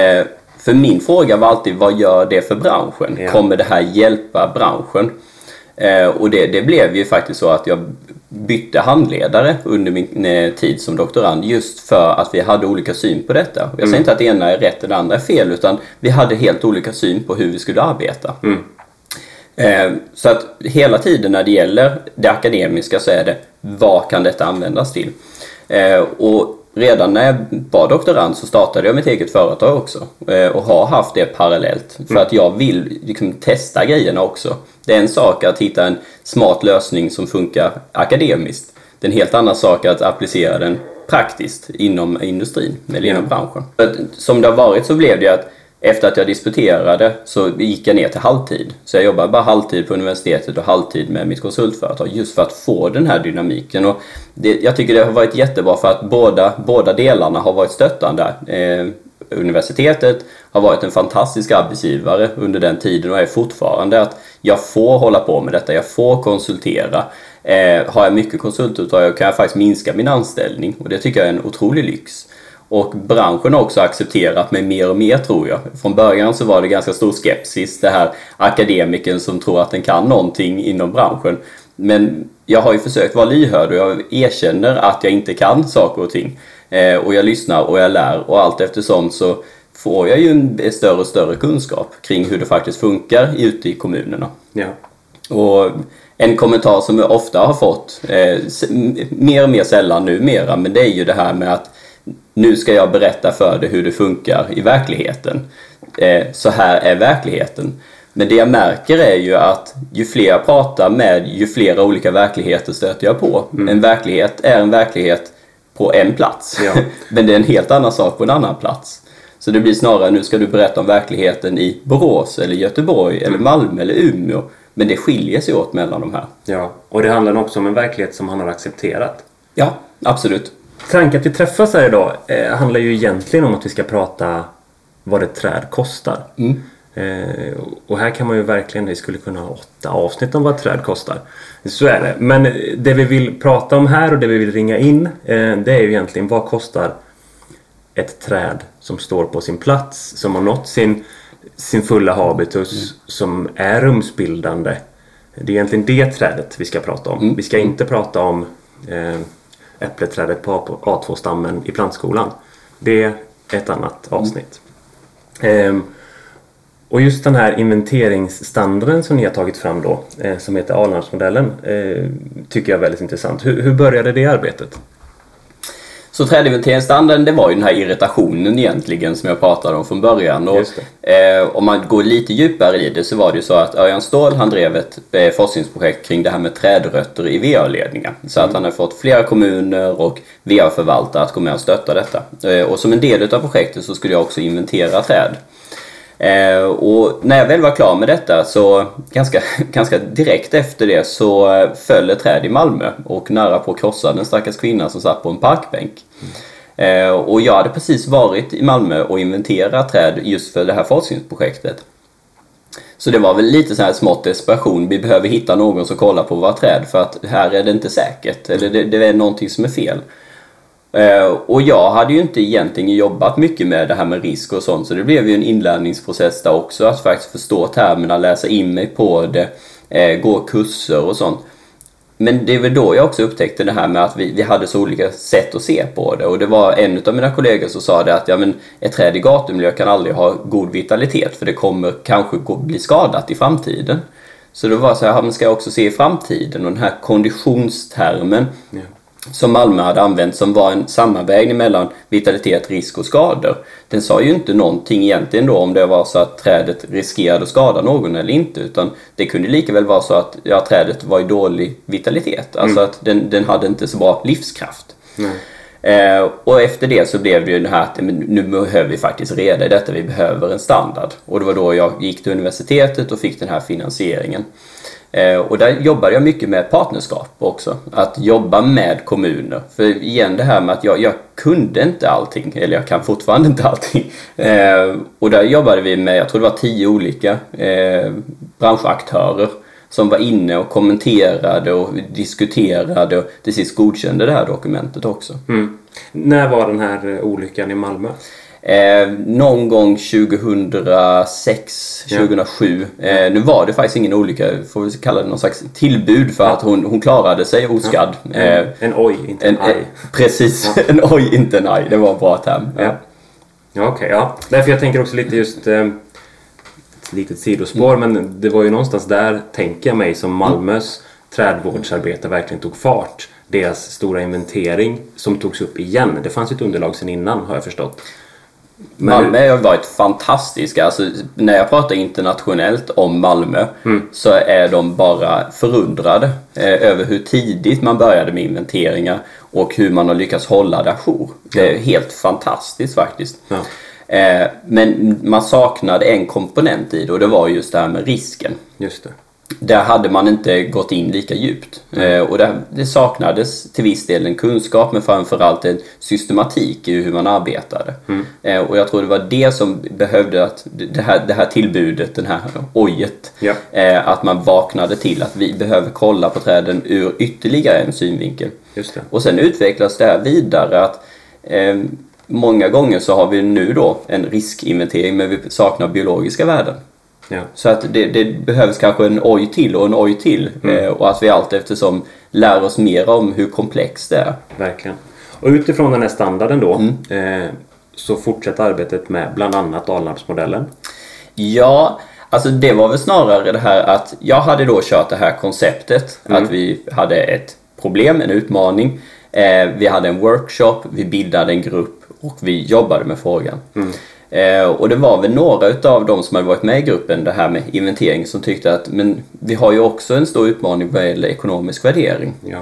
Eh, för min fråga var alltid, vad gör det för branschen? Ja. Kommer det här hjälpa branschen? Eh, och det, det blev ju faktiskt så att jag bytte handledare under min eh, tid som doktorand just för att vi hade olika syn på detta. Och Jag säger inte att det ena är rätt och det andra är fel utan vi hade helt olika syn på hur vi skulle arbeta. Eh, Så att hela tiden när det gäller det akademiska så är det vad kan detta användas till? Eh, Och redan när jag var doktorand så startade jag mitt eget företag också eh, och har haft det parallellt för att jag vill liksom testa grejerna också. Det är en sak att hitta en smart lösning som funkar akademiskt. Det är en helt annan sak att applicera den praktiskt inom industrin eller inom branschen. Som det har varit så blev det att efter att jag disputerade så gick jag ner till halvtid. Så jag jobbade bara halvtid på universitetet och halvtid med mitt konsultföretag just för att få den här dynamiken. Och det, jag tycker det har varit jättebra för att båda, båda delarna har varit stöttande. Eh, universitetet har varit en fantastisk arbetsgivare under den tiden och är fortfarande att jag får hålla på med detta, jag får konsultera. Eh, har jag mycket konsultuppdrag kan jag faktiskt minska min anställning och det tycker jag är en otrolig lyx. Och branschen har också accepterat mig mer och mer tror jag. Från början så var det ganska stor skepsis, det här akademiken som tror att den kan någonting inom branschen. Men jag har ju försökt vara lyhörd och jag erkänner att jag inte kan saker och ting. Eh, och jag lyssnar och jag lär och allt eftersom så får jag ju en större och större kunskap kring hur det faktiskt funkar ute i kommunerna. Ja. Och en kommentar som jag ofta har fått, eh, mer och mer sällan numera, men det är ju det här med att nu ska jag berätta för dig hur det funkar i verkligheten. Eh, så här är verkligheten. Men det jag märker är ju att ju fler jag pratar med, ju flera olika verkligheter stöter jag på. Mm. En verklighet är en verklighet på en plats. Ja. Men det är en helt annan sak på en annan plats. Så det blir snarare, nu ska du berätta om verkligheten i Borås, eller Göteborg, eller Malmö eller Umeå. Men det skiljer sig åt mellan de här. Ja, och det handlar också om en verklighet som han har accepterat. Ja, absolut. Tanken att vi träffas här idag eh, handlar ju egentligen om att vi ska prata vad ett träd kostar. Mm. Eh, och här kan man ju verkligen, vi skulle kunna ha åtta avsnitt om vad ett träd kostar. Så är det. Men det vi vill prata om här och det vi vill ringa in eh, det är ju egentligen vad kostar ett träd som står på sin plats, som har nått sin, sin fulla habitus, mm. som är rumsbildande. Det är egentligen det trädet vi ska prata om. Mm. Vi ska inte prata om eh, äppleträdet på A2-stammen i plantskolan. Det är ett annat avsnitt. Mm. Och just den här inventeringsstandarden som ni har tagit fram då, eh, som heter Alnarpsmodellen, eh, tycker jag är väldigt intressant. Hur, hur började det arbetet? Så trädinventeringsstandarden det var ju den här irritationen egentligen som jag pratade om från början. Och, eh, om man går lite djupare i det så var det ju så att Örjan Ståhl han drev ett eh, forskningsprojekt kring det här med trädrötter i VA-ledningar. Så mm. att han har fått flera kommuner och VA-förvaltare att gå med och stötta detta. Eh, och som en del av projektet så skulle jag också inventera träd. Eh, och när jag väl var klar med detta så ganska, ganska direkt efter det så föll ett träd i Malmö och nära på krossade en stackars kvinna som satt på en parkbänk. Eh, och jag hade precis varit i Malmö och inventerat träd just för det här forskningsprojektet. Så det var väl lite så här smått desperation. Vi behöver hitta någon som kollar på våra träd för att här är det inte säkert. Eller det, det är någonting som är fel. Eh, och jag hade ju inte egentligen jobbat mycket med det här med risk och sånt så det blev ju en inlärningsprocess där också att faktiskt förstå termerna, läsa in mig på det, eh, gå kurser och sånt. Men det är väl då jag också upptäckte det här med att vi, vi hade så olika sätt att se på det och det var en av mina kollegor som sa det att ja, men ett träd i gatumiljö kan aldrig ha god vitalitet för det kommer kanske bli skadat i framtiden. Så då var det så här, ska jag också se i framtiden och den här konditionstermen ja som Malmö hade använt som var en sammanvägning mellan vitalitet, risk och skador. Den sa ju inte någonting egentligen då om det var så att trädet riskerade att skada någon eller inte utan det kunde lika väl vara så att ja, trädet var i dålig vitalitet. Alltså mm. att den, den hade inte så bra livskraft. Mm. Eh, och efter det så blev det ju det här att nu behöver vi faktiskt reda i detta, vi behöver en standard. Och det var då jag gick till universitetet och fick den här finansieringen. Eh, och där jobbade jag mycket med partnerskap också. Att jobba med kommuner. För igen det här med att jag, jag kunde inte allting, eller jag kan fortfarande inte allting. Eh, och där jobbade vi med, jag tror det var tio olika eh, branschaktörer som var inne och kommenterade och diskuterade och till sist godkände det här dokumentet också. Mm. När var den här eh, olyckan i Malmö? Eh, någon gång 2006, 2007. Ja. Eh, nu var det faktiskt ingen olycka, får vi kalla det någon slags tillbud för ja. att hon, hon klarade sig oskadd. Ja. Eh, en oj, inte en, en aj. precis, en oj, inte en aj. Det var en bra term. Ja, ja okej. Okay, ja. Därför jag tänker också lite just eh, ett litet sidospår, mm. men det var ju någonstans där, tänker jag mig, som Malmös mm. trädvårdsarbete verkligen tog fart. Deras stora inventering som togs upp igen. Det fanns ju ett underlag sedan innan har jag förstått. Malmö har varit fantastiska. Alltså, när jag pratar internationellt om Malmö mm. så är de bara förundrade eh, över hur tidigt man började med inventeringar och hur man har lyckats hålla det ajour. Det är helt fantastiskt faktiskt. Ja. Eh, men man saknade en komponent i det och det var just det här med risken. Just det. Där hade man inte gått in lika djupt. Eh, och där, det saknades till viss del en kunskap men framförallt en systematik i hur man arbetade. Eh, och jag tror det var det som behövde att det här, det här tillbudet, den här ojet, Ja. eh, att man vaknade till att vi behöver kolla på träden ur ytterligare en synvinkel. Och sen utvecklas det här vidare att eh, många gånger så har vi nu då en riskinventering men vi saknar biologiska värden. Ja. Så att det, det behövs kanske en oj till och en oj till. Eh, och att vi allt eftersom lär oss mer om hur komplext det är. Verkligen. Och utifrån den här standarden då Mm. eh, så fortsätter arbetet med bland annat Alnarpsmodellen. Ja, alltså det var väl snarare det här att jag hade då kört det här konceptet. Att vi hade ett problem, en utmaning. Eh, vi hade en workshop, vi bildade en grupp och vi jobbade med frågan. Eh, och det var väl några utav de som hade varit med i gruppen, det här med inventering, som tyckte att men vi har ju också en stor utmaning vad gäller ekonomisk värdering. Ja.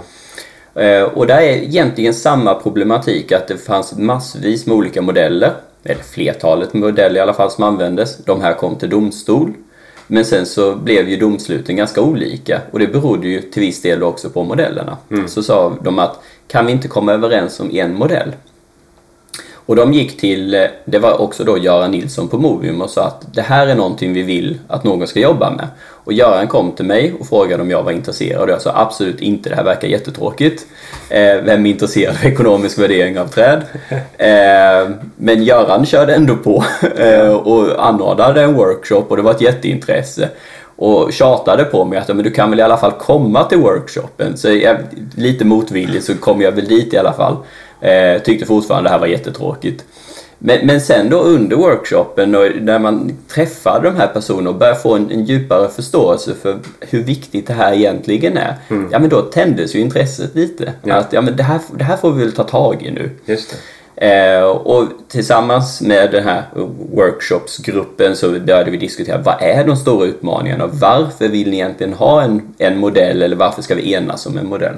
Eh, Och där är egentligen samma problematik att det fanns massvis med olika modeller, eller flertalet modeller i alla fall som användes. De här kom till domstol. Men sen så blev ju domsluten ganska olika och det berodde ju till viss del också på modellerna. Så sa de att kan vi inte komma överens om en modell? Och de gick till, eh, det var också då Göran Nilsson på Movium och sa att det här är någonting vi vill att någon ska jobba med. Och Göran kom till mig och frågade om jag var intresserad och jag sa absolut inte, det här verkar jättetråkigt. Eh, vem är intresserad av ekonomisk värdering av träd? Eh, men Göran körde ändå på eh, och anordnade en workshop och det var ett jätteintresse. Och tjatade på mig att men du kan väl i alla fall komma till workshopen. Så jag, lite motvilligt så kom jag väl dit i alla fall. Eh, tyckte fortfarande det här var jättetråkigt. Men, men sen då under workshopen och när man träffade de här personerna och började få en, en djupare förståelse för hur viktigt det här egentligen är. Ja men då tändes ju intresset lite. Ja. Att ja men det här, det här får vi väl ta tag i nu. Just det. Eh, och tillsammans med den här workshopsgruppen så började vi diskutera vad är de stora utmaningarna och varför vill ni egentligen ha en, en modell eller varför ska vi enas om en modell?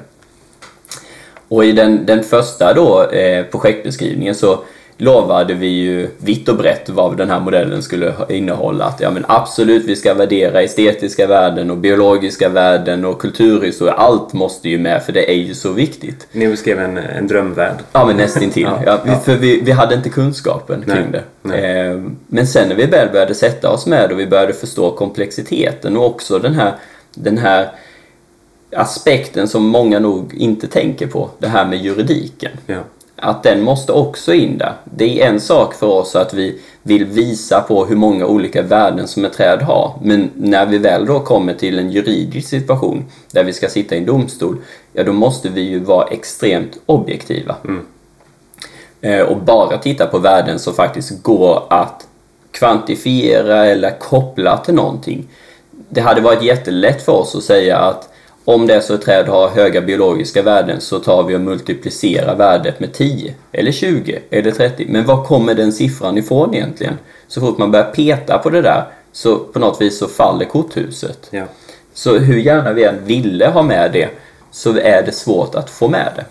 Och i den, den första då, eh, projektbeskrivningen så lovade vi ju vitt och brett vad den här modellen skulle innehålla. Att ja men absolut, vi ska värdera estetiska värden och biologiska värden och kulturhistoria. Allt måste ju med för det är ju så viktigt. Ni beskrev en, en drömvärld. Ja, men nästintill. Ja, ja, vi, ja. För vi, vi hade inte kunskapen Nej, kring det. nej. Eh, men sen när vi väl började sätta oss med och vi började förstå komplexiteten och också den här, den här aspekten som många nog inte tänker på, det här med juridiken. Ja. Att den måste också in där. Det är en sak för oss att vi vill visa på hur många olika värden som ett träd har. Men när vi väl då kommer till en juridisk situation där vi ska sitta i en domstol, ja då måste vi ju vara extremt objektiva. Eh, och bara titta på värden som faktiskt går att kvantifiera eller koppla till någonting. Det hade varit jättelätt för oss att säga att om det är så ett träd har höga biologiska värden så tar vi och multiplicerar värdet med 10 eller 20 eller 30. Men var kommer den siffran ifrån egentligen? Så fort man börjar peta på det där så på något vis så faller korthuset. Ja. Så hur gärna vi än ville ha med det så är det svårt att få med det.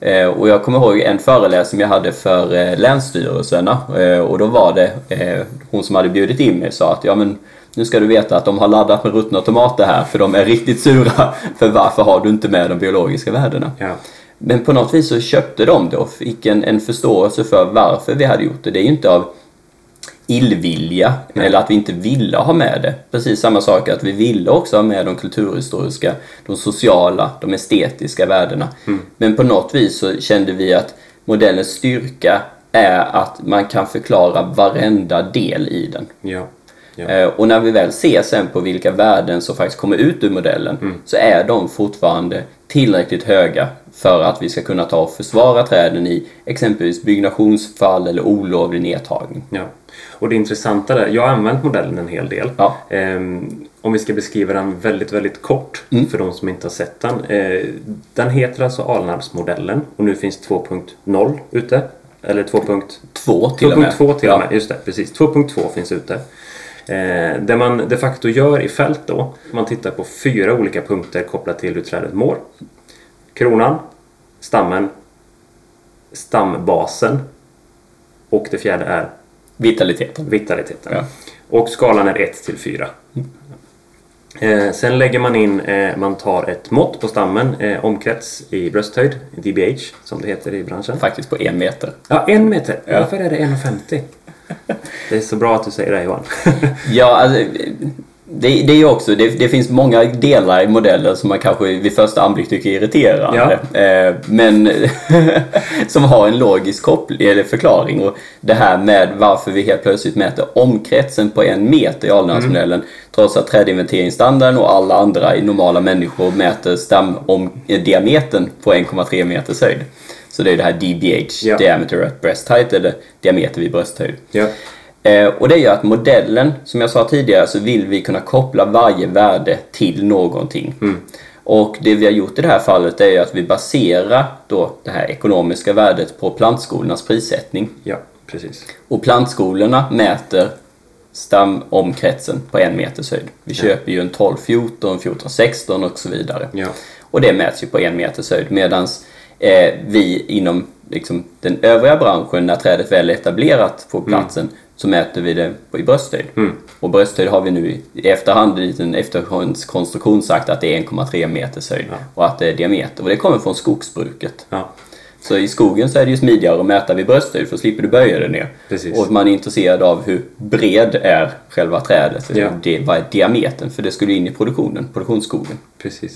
Eh, och jag kommer ihåg en föreläsning jag hade för eh, länsstyrelserna eh, och då var det hon som hade bjudit in mig sa att ja men nu ska du veta att de har laddat med ruttna tomater här för de är riktigt sura för varför har du inte med de biologiska värdena? Ja. Men på något vis så köpte de det och fick en, en förståelse för varför vi hade gjort det. Det är ju inte av illvilja eller att vi inte ville ha med det. Precis samma sak att vi ville också ha med de kulturhistoriska, de sociala, de estetiska värdena. Men på något vis så kände vi att modellens styrka är att man kan förklara varenda del i den. Ja. Ja. Eh, Och när vi väl ser sen på vilka värden som faktiskt kommer ut ur modellen så är de fortfarande tillräckligt höga för att vi ska kunna ta och försvara träden i exempelvis byggnationsfall eller olovlig nedtagning. Ja. Och det intressanta där, jag har använt modellen en hel del. Ja. Ehm, om vi ska beskriva den väldigt, väldigt kort för de som inte har sett den. Eh, den heter alltså Alnarpsmodellen och nu finns 2.0 ute. Eller 2.2 Två till och med. 2.2 till och med, just det, precis. 2.2 finns ute. Eh, det man de facto gör i fält då, man tittar på fyra olika punkter kopplat till hur trädet mår. Kronan, stammen, stambasen och det fjärde är Vitaliteten. vitaliteten. Ja. Och skalan är 1 till 4. Eh, sen lägger man in, eh, man tar ett mått på stammen, eh, omkrets i brösthöjd, DBH som det heter i branschen. Faktiskt på en meter. Ja, en meter. Ja. Varför är det 1,50? Det är så bra att du säger det Johan. Ja, alltså, det, det är också, det, det finns många delar i modellen som man kanske vid första anblick tycker är irriterande. Eh, men som har en logisk koppling, eller förklaring. Och det här med varför vi helt plötsligt mäter omkretsen på en meter i Alnäsmodellen. Trots att trädinventeringsstandarden och alla andra normala människor mäter stamdiametern på 1,3 meters höjd. Så det är det här DBH, Ja. Diameter at Breast Height, eller diameter vid brösthöjd. ja. Eh, och det gör att modellen, som jag sa tidigare, så vill vi kunna koppla varje värde till någonting. Och det vi har gjort i det här fallet är att vi baserar då det här ekonomiska värdet på plantskolornas prissättning. ja, precis. Och plantskolorna mäter stamomkretsen på en meters höjd. Vi köper ju en 12, 14, 14, 16 och så vidare. Ja. Och det mäts ju på en meters höjd medan eh, vi inom liksom, den övriga branschen, när trädet väl är etablerat på platsen, så mäter vi det i brösthöjd. Och brösthöjd har vi nu i- efterhand i en efterhandskonstruktion sagt att det är 1,3 meters höjd Ja. och att det är diameter. Och det kommer från skogsbruket. Ja. Så i skogen så är det ju smidigare att mäta vid brösthöjd för då slipper du böja dig ner. Precis. Och man är intresserad av hur bred är själva trädet. Ja. Det, vad är diametern? För det skulle in i produktionen, produktionsskogen. Precis.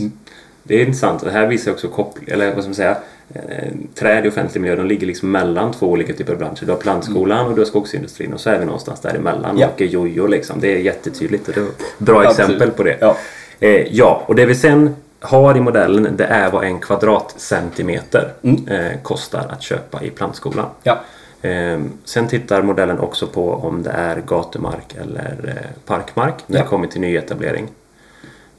Det är intressant. Det här visar också koppling, eller vad ska man säga, eh, träd i offentlig miljö, de ligger liksom mellan två olika typer av branscher. Du har plantskolan och du har skogsindustrin och så är vi någonstans däremellan Ja. och åker jojo liksom. Det är jättetydligt och det är bra Absolut. exempel på det. Ja. Eh, ja, och det vi sen har i modellen det är vad en kvadratcentimeter eh, kostar att köpa i plantskolan. Ja. Eh, sen tittar modellen också på om det är gatumark eller eh, parkmark när Ja. det kommer till nyetablering.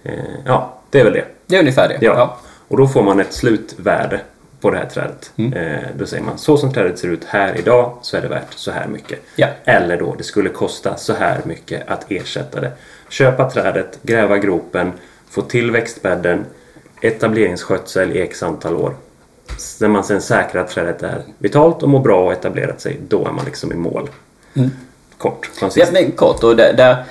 Eh, ja, det är väl det. Det är ungefär det. Ja. Och då får man ett slutvärde på det här trädet. Mm. Eh, då säger man så som trädet ser ut här idag så är det värt så här mycket. Ja. Eller då det skulle kosta så här mycket att ersätta det. Köpa trädet, gräva gropen, få till växtbädden, etableringsskötsel i x antal år. När man sen säkrar att trädet är vitalt och mår bra och etablerat sig, då är man liksom i mål. Kort, Ja, men kort, och där, där,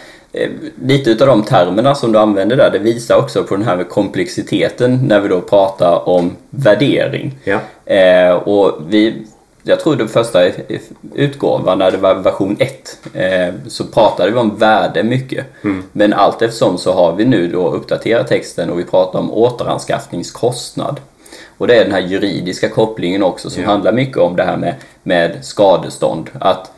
lite utav de termerna som du använder där, det visar också på den här med komplexiteten när vi då pratar om värdering. Ja. Eh, och vi, jag tror den första utgåvan, när det var version 1, eh, så pratade vi om värde mycket. Men allt eftersom så har vi nu då uppdaterat texten och vi pratar om återanskaffningskostnad. Och det är den här juridiska kopplingen också som Ja. handlar mycket om det här med, med skadestånd. Att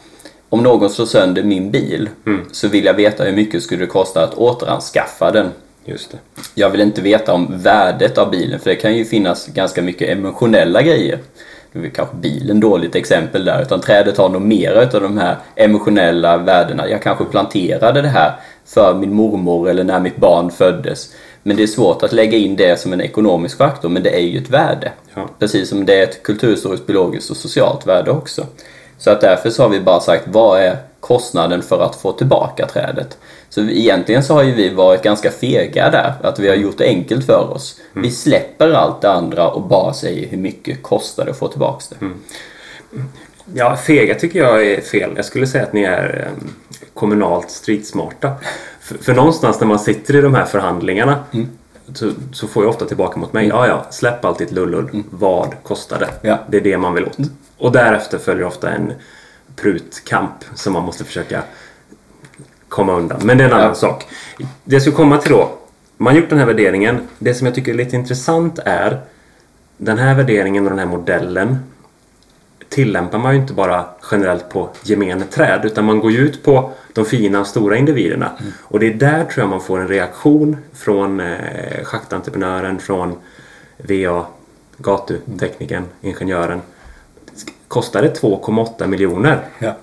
om någon slår sönder min bil så vill jag veta hur mycket skulle det kosta att återanskaffa den. Just det. Jag vill inte veta om värdet av bilen för det kan ju finnas ganska mycket emotionella grejer. Nu är kanske bilen dåligt exempel där utan trädet har nog mera utav de här emotionella värdena. Jag kanske planterade det här för min mormor eller när mitt barn föddes. Men det är svårt att lägga in det som en ekonomisk faktor men det är ju ett värde. Ja. Precis som det är ett kulturhistoriskt, biologiskt och socialt värde också. Så att därför så har vi bara sagt vad är kostnaden för att få tillbaka trädet? Så egentligen så har ju vi varit ganska fega där, att vi har gjort det enkelt för oss. Vi släpper allt det andra och bara säger hur mycket kostar det att få tillbaka det. Ja, fega tycker jag är fel. Jag skulle säga att ni är eh, kommunalt stridsmarta. För, för någonstans när man sitter i de här förhandlingarna så, så får jag ofta tillbaka mot mig. Ja, ja, släpp allt ditt lullull. Vad kostar det? Ja. Det är det man vill åt. Och därefter följer ofta en prutkamp som man måste försöka komma undan. Men det är en annan Ja. sak. Det jag ska komma till då. Man har gjort den här värderingen. Det som jag tycker är lite intressant är den här värderingen och den här modellen tillämpar man ju inte bara generellt på gemene träd utan man går ju ut på de fina stora individerna. Och det är där tror jag man får en reaktion från eh, schaktentreprenören, från VA, gatuteknikern, ingenjören. Kostar det 2,8 miljoner? Ja.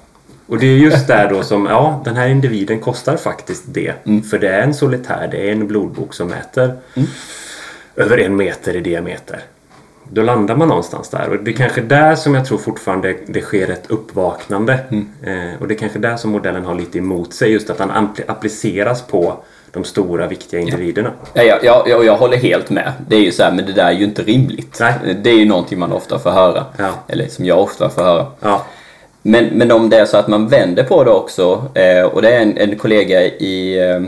Och det är just där då som, ja, den här individen kostar faktiskt det. För det är en solitär, det är en blodbok som mäter över en meter i diameter. Då landar man någonstans där. Och det är kanske där som jag tror fortfarande det sker ett uppvaknande. Eh, och det är kanske där som modellen har lite emot sig. Just att den appliceras på de stora viktiga individerna. Ja, jag, jag, jag, jag håller helt med. Det är ju så här, men det där är ju inte rimligt. Nej. Det är ju någonting man ofta får höra. Ja. Eller som jag ofta får höra. Ja, Men, men om det är så att man vänder på det också, eh, och det är en, en kollega i, eh,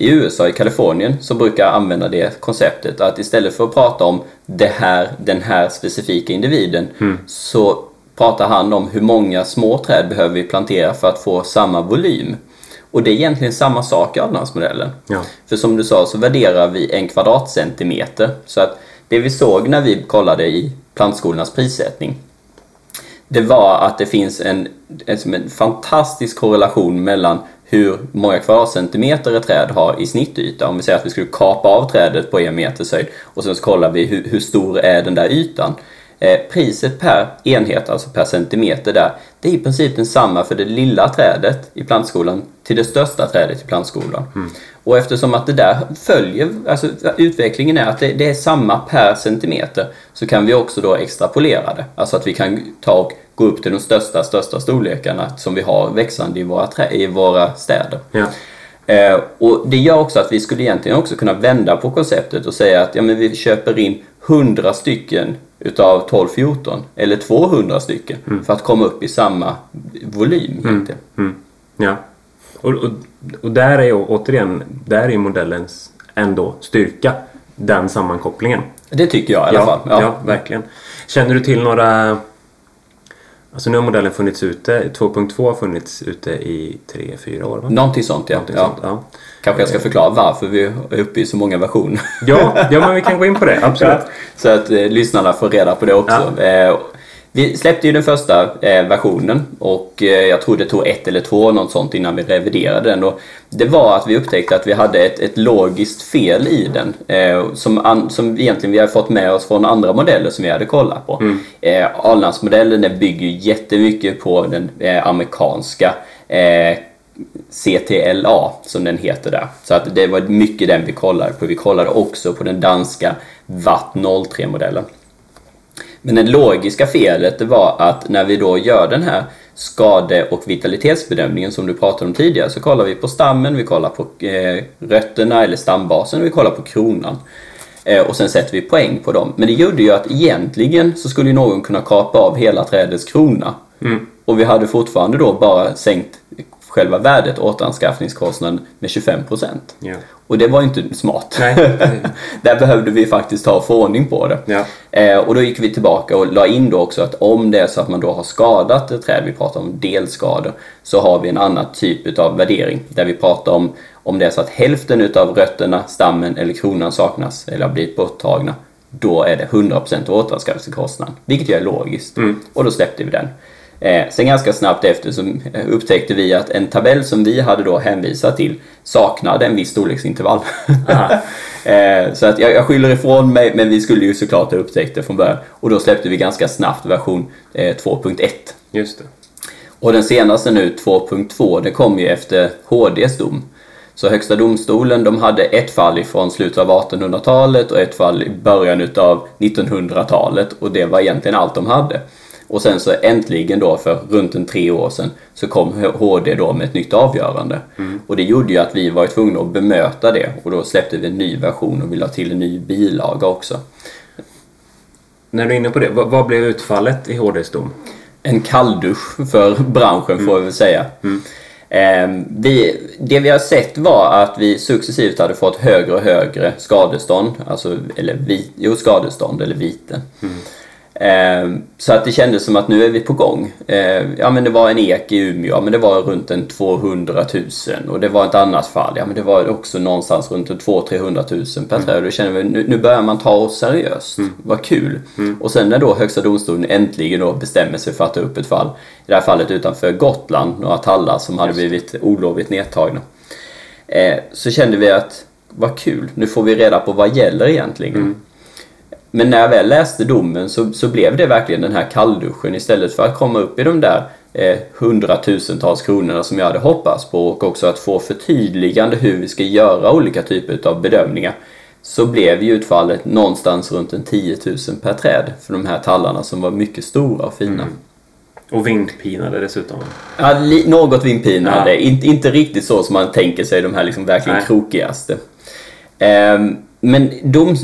i USA, i Kalifornien, så brukar använda det konceptet att istället för att prata om det här, den här specifika individen så pratar han om hur många små träd behöver vi plantera för att få samma volym. Och det är egentligen samma sak i Alnansmodellen. Ja. För som du sa så värderar vi en kvadratcentimeter. Så att det vi såg när vi kollade i plantskolornas prissättning det var att det finns en, en, som en fantastisk korrelation mellan hur många kvadratcentimeter ett träd har i snittyta. Om vi säger att vi skulle kapa av trädet på en meters höjd och sen så kollar vi hur, hur stor är den där ytan. Eh, priset per enhet, alltså per centimeter där, det är i princip densamma för det lilla trädet i plantskolan till det största trädet i plantskolan. Och eftersom att det där följer, alltså utvecklingen är att det, det är samma per centimeter så kan vi också då extrapolera det. Alltså att vi kan ta och gå upp till de största, största storlekarna som vi har växande i våra, trä, i våra städer. Ja. Eh, och det gör också att vi skulle egentligen också kunna vända på konceptet och säga att ja, men vi köper in 100 stycken utav 12-14 eller 200 stycken för att komma upp i samma volym egentligen. Mm. Ja. Och, och, och där är återigen, där är modellens ändå styrka, den sammankopplingen. Det tycker jag i alla ja, fall. Ja. verkligen. Känner du till några... Alltså nu har modellen funnits ute, 2.2 har funnits ute i 3-4 år va? Någonting sånt ja. Någonting ja. sånt, ja. Kanske jag ska förklara varför vi är uppe i så många versioner. Ja, ja, men vi kan gå in på det, absolut. Så att eh, lyssnarna får reda på det också. Eh, vi släppte ju den första eh, versionen och eh, jag tror det tog ett eller två något sånt innan vi reviderade den. Och det var att vi upptäckte att vi hade ett, ett logiskt fel i den eh, som, an, som egentligen vi har fått med oss från andra modeller som vi hade kollat på. Mm. Eh, Allandsmodellen den bygger ju jättemycket på den eh, amerikanska eh, CTLA som den heter där. Så att det var mycket den vi kollade på. Vi kollade också på den danska Watt 03-modellen. Men det logiska felet det var att när vi då gör den här skade och vitalitetsbedömningen som du pratade om tidigare så kollar vi på stammen, vi kollar på eh, rötterna eller stambasen och vi kollar på kronan. Eh, och sen sätter vi poäng på dem. Men det gjorde ju att egentligen så skulle ju någon kunna kapa av hela trädets krona. Och vi hade fortfarande då bara sänkt själva värdet, återanskaffningskostnaden, med 25%. Ja. Och det var inte smart. Nej. Där behövde vi faktiskt ta få ordning på det. Ja. Eh, och då gick vi tillbaka och la in då också att om det är så att man då har skadat ett träd, vi pratar om delskador, så har vi en annan typ av värdering där vi pratar om om det är så att hälften utav rötterna, stammen eller kronan saknas eller har blivit borttagna, då är det 100% återanskaffningskostnad, vilket ju är logiskt. Och då släppte vi den. Eh, sen ganska snabbt efter så eh, upptäckte vi att en tabell som vi hade då hänvisat till saknade en viss storleksintervall. eh, så att jag, jag skyller ifrån mig, men vi skulle ju såklart ha upptäckt det från början. Och då släppte vi ganska snabbt version eh, 2.1. Just det. Och den senaste nu, 2.2, den kom ju efter HDs dom. Så Högsta domstolen de hade ett fall ifrån slutet av 1800-talet och ett fall i början utav 1900-talet och det var egentligen allt de hade. Och sen så äntligen då för runt en tre år sedan så kom HD då med ett nytt avgörande. Och det gjorde ju att vi var tvungna att bemöta det och då släppte vi en ny version och vi la till en ny bilaga också. När du är inne på det, vad, blev utfallet i HDs dom? en kalldusch för branschen får vi väl säga. Eh, vi, det vi har sett var att vi successivt hade fått högre och högre skadestånd, alltså, eller vi, jo, skadestånd eller viten. Eh, så att det kändes som att nu är vi på gång. Eh, ja men det var en ek i Umeå, ja, men det var runt en 200 000 och det var ett annat fall, ja men det var också någonstans runt en 200-300 000 per träd. Då känner vi nu, nu börjar man ta oss seriöst. Vad kul! Och sen när då Högsta domstolen äntligen då bestämmer sig för att ta upp ett fall, i det här fallet utanför Gotland, några tallar som hade blivit olovligt nedtagna. Eh, så kände vi att vad kul, nu får vi reda på vad gäller egentligen. Men när jag väl läste domen så, så blev det verkligen den här kallduschen istället för att komma upp i de där eh, hundratusentals kronorna som jag hade hoppats på och också att få förtydligande hur vi ska göra olika typer av bedömningar. Så blev ju utfallet någonstans runt en 10 000 per träd för de här tallarna som var mycket stora och fina. Och vindpinade dessutom. Ja, något vindpinade. Ja. Inte, inte riktigt så som man tänker sig de här liksom verkligen Nej. krokigaste. Ehm, men dom,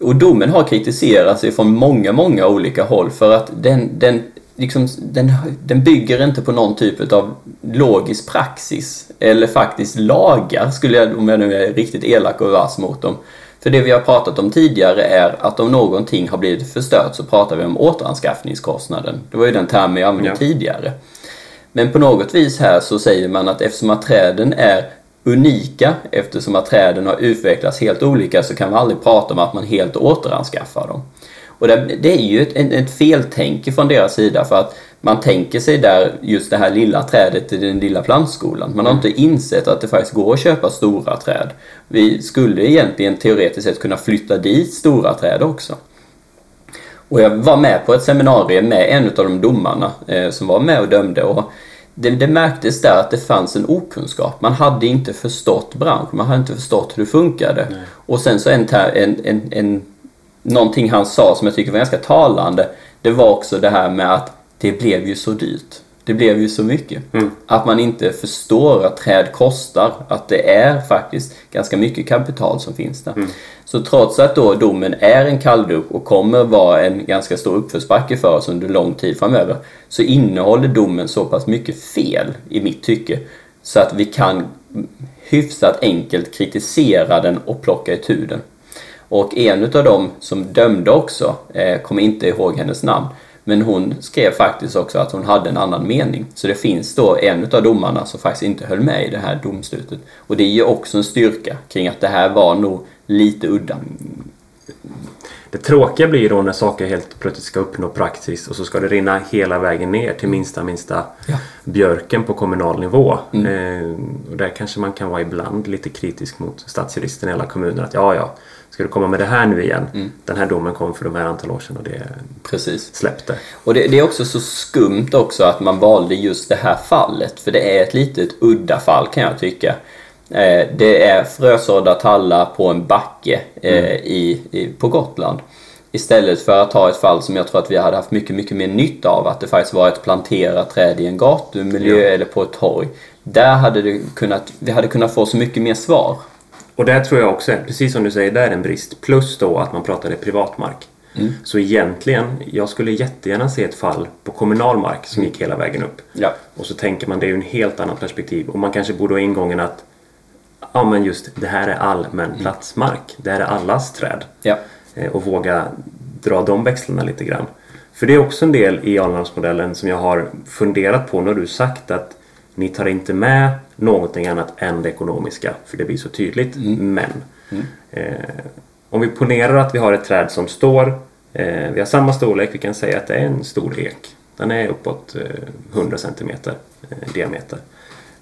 och domen har kritiserats från många, många olika håll för att den, den liksom, den, den bygger inte på någon typ av logisk praxis eller faktiskt lagar, skulle jag, om jag nu är riktigt elak och vass mot dem. För det vi har pratat om tidigare är att om någonting har blivit förstört så pratar vi om återanskaffningskostnaden. Det var ju den termen jag använde Ja. tidigare. Men på något vis här så säger man att eftersom att träden är unika, eftersom att träden har utvecklats helt olika så kan man aldrig prata om att man helt återanskaffar dem. Och det, det är ju ett, ett, feltänk från deras sida för att man tänker sig där just det här lilla trädet i den lilla plantskolan. Man har inte insett att det faktiskt går att köpa stora träd. Vi skulle egentligen teoretiskt sett kunna flytta dit stora träd också. Och jag var med på ett seminarium med en av de domarna eh, som var med och dömde. Och det, det märktes där att det fanns en okunskap. Man hade inte förstått branschen, man hade inte förstått hur det funkade. Och sen så en, en, en, en, någonting han sa som jag tycker var ganska talande. Det var också det här med att det blev ju så dyrt. Det blev ju så mycket. Att man inte förstår att träd kostar. Att det är faktiskt ganska mycket kapital som finns där. Så trots att då domen är en kalldusch och kommer vara en ganska stor uppförsbacke för oss under lång tid framöver. Så innehåller domen så pass mycket fel i mitt tycke. Så att vi kan hyfsat enkelt kritisera den och plocka itu den. Och en av dem som dömde också, eh, kommer inte ihåg hennes namn, men hon skrev faktiskt också att hon hade en annan mening. Så det finns då en av domarna som faktiskt inte höll med i det här domslutet. Och det är ju också en styrka kring att det här var nog lite udda. Det tråkiga blir då när saker helt plötsligt ska uppnå praxis och så ska det rinna hela vägen ner till minsta minsta Ja. björken på kommunal nivå. Eh, och där kanske man kan vara ibland lite kritisk mot stadsjuristen i alla kommuner. Att ja, ja, ska du komma med det här nu igen? Den här domen kom för de här antal år sedan och det Precis. släppte. Och det, det är också så skumt också att man valde just det här fallet. För det är ett litet udda fall kan jag tycka. Eh, det är frösådda tallar på en backe eh, i, i, på Gotland. Istället för att ta ett fall som jag tror att vi hade haft mycket, mycket mer nytta av. Att det faktiskt var ett planterat träd i en gatumiljö Ja. eller på ett torg. Där hade det kunnat, vi hade kunnat få så mycket mer svar. Och där tror jag också, precis som du säger, där är en brist. Plus då att man pratade privatmark. Så egentligen, jag skulle jättegärna se ett fall på kommunal mark som gick hela vägen upp. Ja. Och så tänker man det är ju en helt annan perspektiv. Och man kanske borde ha ingången att ja men just det här är allmän platsmark. Det här är allas träd. Ja. Eh, Och våga dra de växlarna lite grann. För det är också en del i Alnarpsmodellen som jag har funderat på. Har du sagt att ni tar inte med någonting annat än det ekonomiska. För det blir så tydligt. Men eh, om vi ponerar att vi har ett träd som står. Eh, vi har samma storlek. Vi kan säga att det är en stor ek. Den är uppåt eh, 100 cm eh, diameter.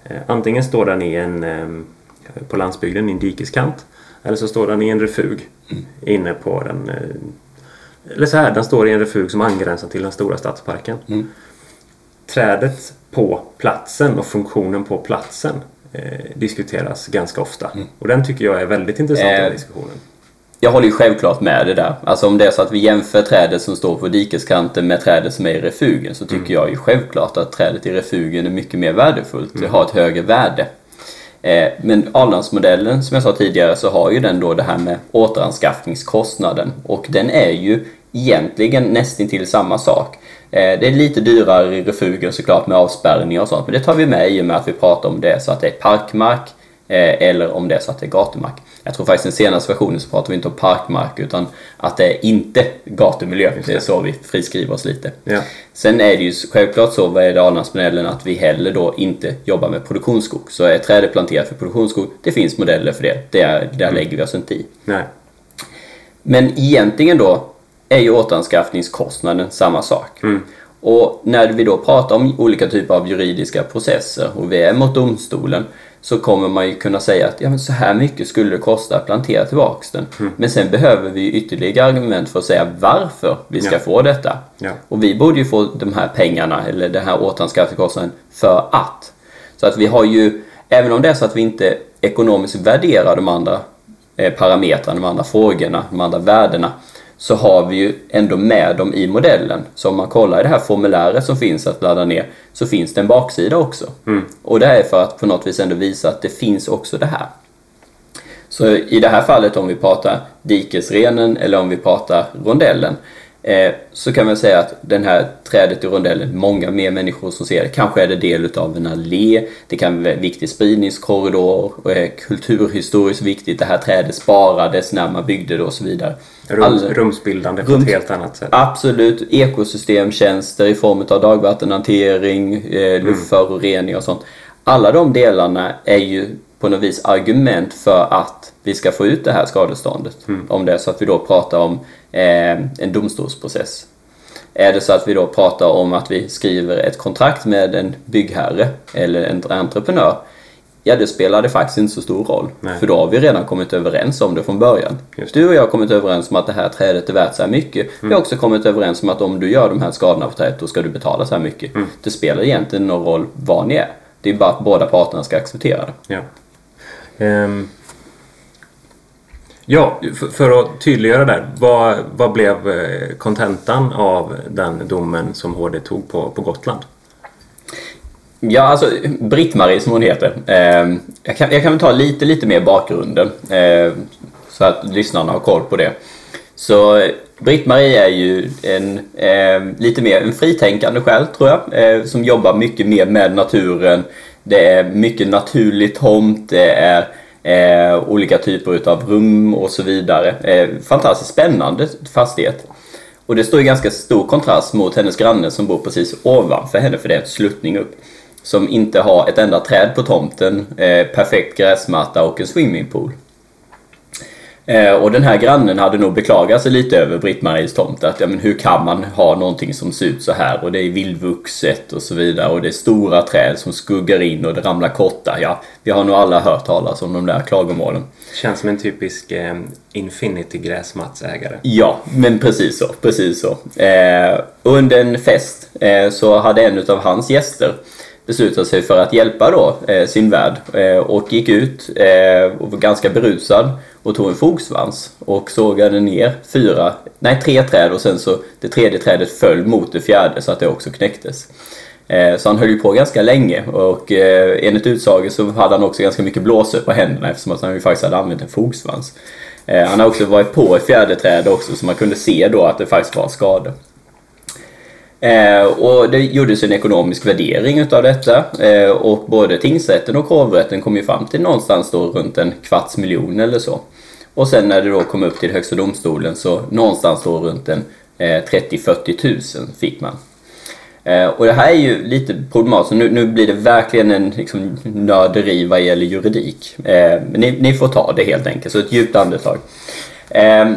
Eh, antingen står den i en, eh, på landsbygden i en dikeskant. Eller så står den i en refug inne på den... eh, Eller så här, den står i en refug som angränsar till den stora stadsparken. Trädet på platsen och funktionen på platsen eh, diskuteras ganska ofta. Och den tycker jag är väldigt intressant i den Eh, diskussionen. Jag håller ju självklart med det där. Alltså om det är så att vi jämför trädet som står på dikeskanten med trädet som är i refugen så tycker jag ju självklart att trädet i refugen är mycket mer värdefullt. Det har ett högre värde. Eh, Men Arlandsmodellen, som jag sa tidigare, så har ju den då det här med återanskaffningskostnaden. Och den är ju egentligen nästintill samma sak. Eh, Det är lite dyrare i refugen såklart med avspärrningar och sånt, men det tar vi med i och med att vi pratar om det så att det är parkmark eh, eller om det är så att det är gatumark. Jag tror faktiskt den senaste versionen så pratar vi inte om parkmark utan att det är inte gatumiljö. Det är så vi friskriver oss lite. Ja. Sen är det ju självklart så vad är det Arlandsmodellen att vi heller då inte jobbar med produktionsskog. Så är trädet planterat för produktionsskog, det finns modeller för det. det är, där lägger vi oss inte i. Nej. Men egentligen då är ju återanskaffningskostnaden samma sak. Och när vi då pratar om olika typer av juridiska processer och vi är mot domstolen så kommer man ju kunna säga att ja, men så här mycket skulle det kosta att plantera tillbaks den. Men sen behöver vi ytterligare argument för att säga varför vi ska Ja. få detta. Ja. Och vi borde ju få de här pengarna eller den här återanskaffningskostnaden för att. Så att vi har ju, även om det är så att vi inte ekonomiskt värderar de andra eh, parametrarna, de andra frågorna, de andra värdena, så har vi ju ändå med dem i modellen. Så om man kollar i det här formuläret som finns att ladda ner så finns det en baksida också. Och det här är för att på något vis ändå visa att det finns också det här. Så i det här fallet om vi pratar dikesrenen eller om vi pratar rondellen. Eh, så kan man säga att den här trädet i rondellen, många mer människor som ser det. Kanske är det del av en allé, det kan vara en viktig spridningskorridor, och är kulturhistoriskt viktigt. Det här trädet sparades när man byggde det och så vidare. Rum, Alla- rumsbildande på Rums- ett helt annat sätt. Absolut. Ekosystemtjänster i form av dagvattenhantering, eh, luftföroreningar och sånt. Alla de delarna är ju på något vis argument för att vi ska få ut det här skadeståndet. Om det är så att vi då pratar om eh, en domstolsprocess. Är det så att vi då pratar om att vi skriver ett kontrakt med en byggherre eller en entreprenör, ja det spelar det faktiskt inte så stor roll. Nej. För då har vi redan kommit överens om det från början. Just Du och jag har kommit överens om att det här trädet är värt så här mycket. Vi har också kommit överens om att om du gör de här skadorna på trädet, då ska du betala så här mycket. Det spelar egentligen någon roll vad ni är. Det är bara att båda parterna ska acceptera det. Ja. Ehm, ja, för, för att tydliggöra där. Vad, vad blev eh, kontentan av den domen som HD tog på, på Gotland? Ja, alltså Britt-Marie som hon heter. Eh, jag, kan, jag kan väl ta lite, lite mer bakgrunden. Eh, så att lyssnarna har koll på det. Så Britt-Marie är ju en eh, lite mer en fritänkande själ, tror jag. Eh, som jobbar mycket mer med naturen. Det är mycket naturlig tomt. Det är eh, olika typer utav rum och så vidare. Eh, fantastiskt spännande fastighet. Och det står i ganska stor kontrast mot hennes granne som bor precis ovanför henne, för det är en sluttning upp. Som inte har ett enda träd på tomten, eh, perfekt gräsmatta och en swimmingpool. Eh, och den här grannen hade nog beklagat sig lite över Britt-Maries tomt. Att ja, men hur kan man ha någonting som ser ut så här? Och det är vildvuxet och så vidare. Och det är stora träd som skuggar in och det ramlar kottar. Ja, vi har nog alla hört talas om de där klagomålen. Känns som en typisk eh, Infinity gräsmattsägare. Ja, men precis så. Precis så. Eh, under en fest eh, så hade en av hans gäster beslutade sig för att hjälpa då eh, sin värd eh, och gick ut eh, och var ganska berusad och tog en fogsvans och sågade ner fyra, nej tre träd och sen så det tredje trädet föll mot det fjärde så att det också knäcktes. Eh, Så han höll ju på ganska länge och eh, enligt utsagor så hade han också ganska mycket blåsor på händerna eftersom att han ju faktiskt hade använt en fogsvans. Eh, Han har också varit på ett fjärde träd också så man kunde se då att det faktiskt var skador. Eh, och det gjordes en ekonomisk värdering utav detta eh, och både tingsrätten och hovrätten kom ju fram till någonstans då runt en kvarts miljon eller så. Och sen när det då kom upp till Högsta domstolen så någonstans då runt en eh, 30-40 tusen fick man. Eh, och det här är ju lite problematiskt. Nu, nu blir det verkligen en liksom, nörderi vad gäller juridik. Eh, men ni, ni får ta det helt enkelt, så ett djupt andetag. Eh,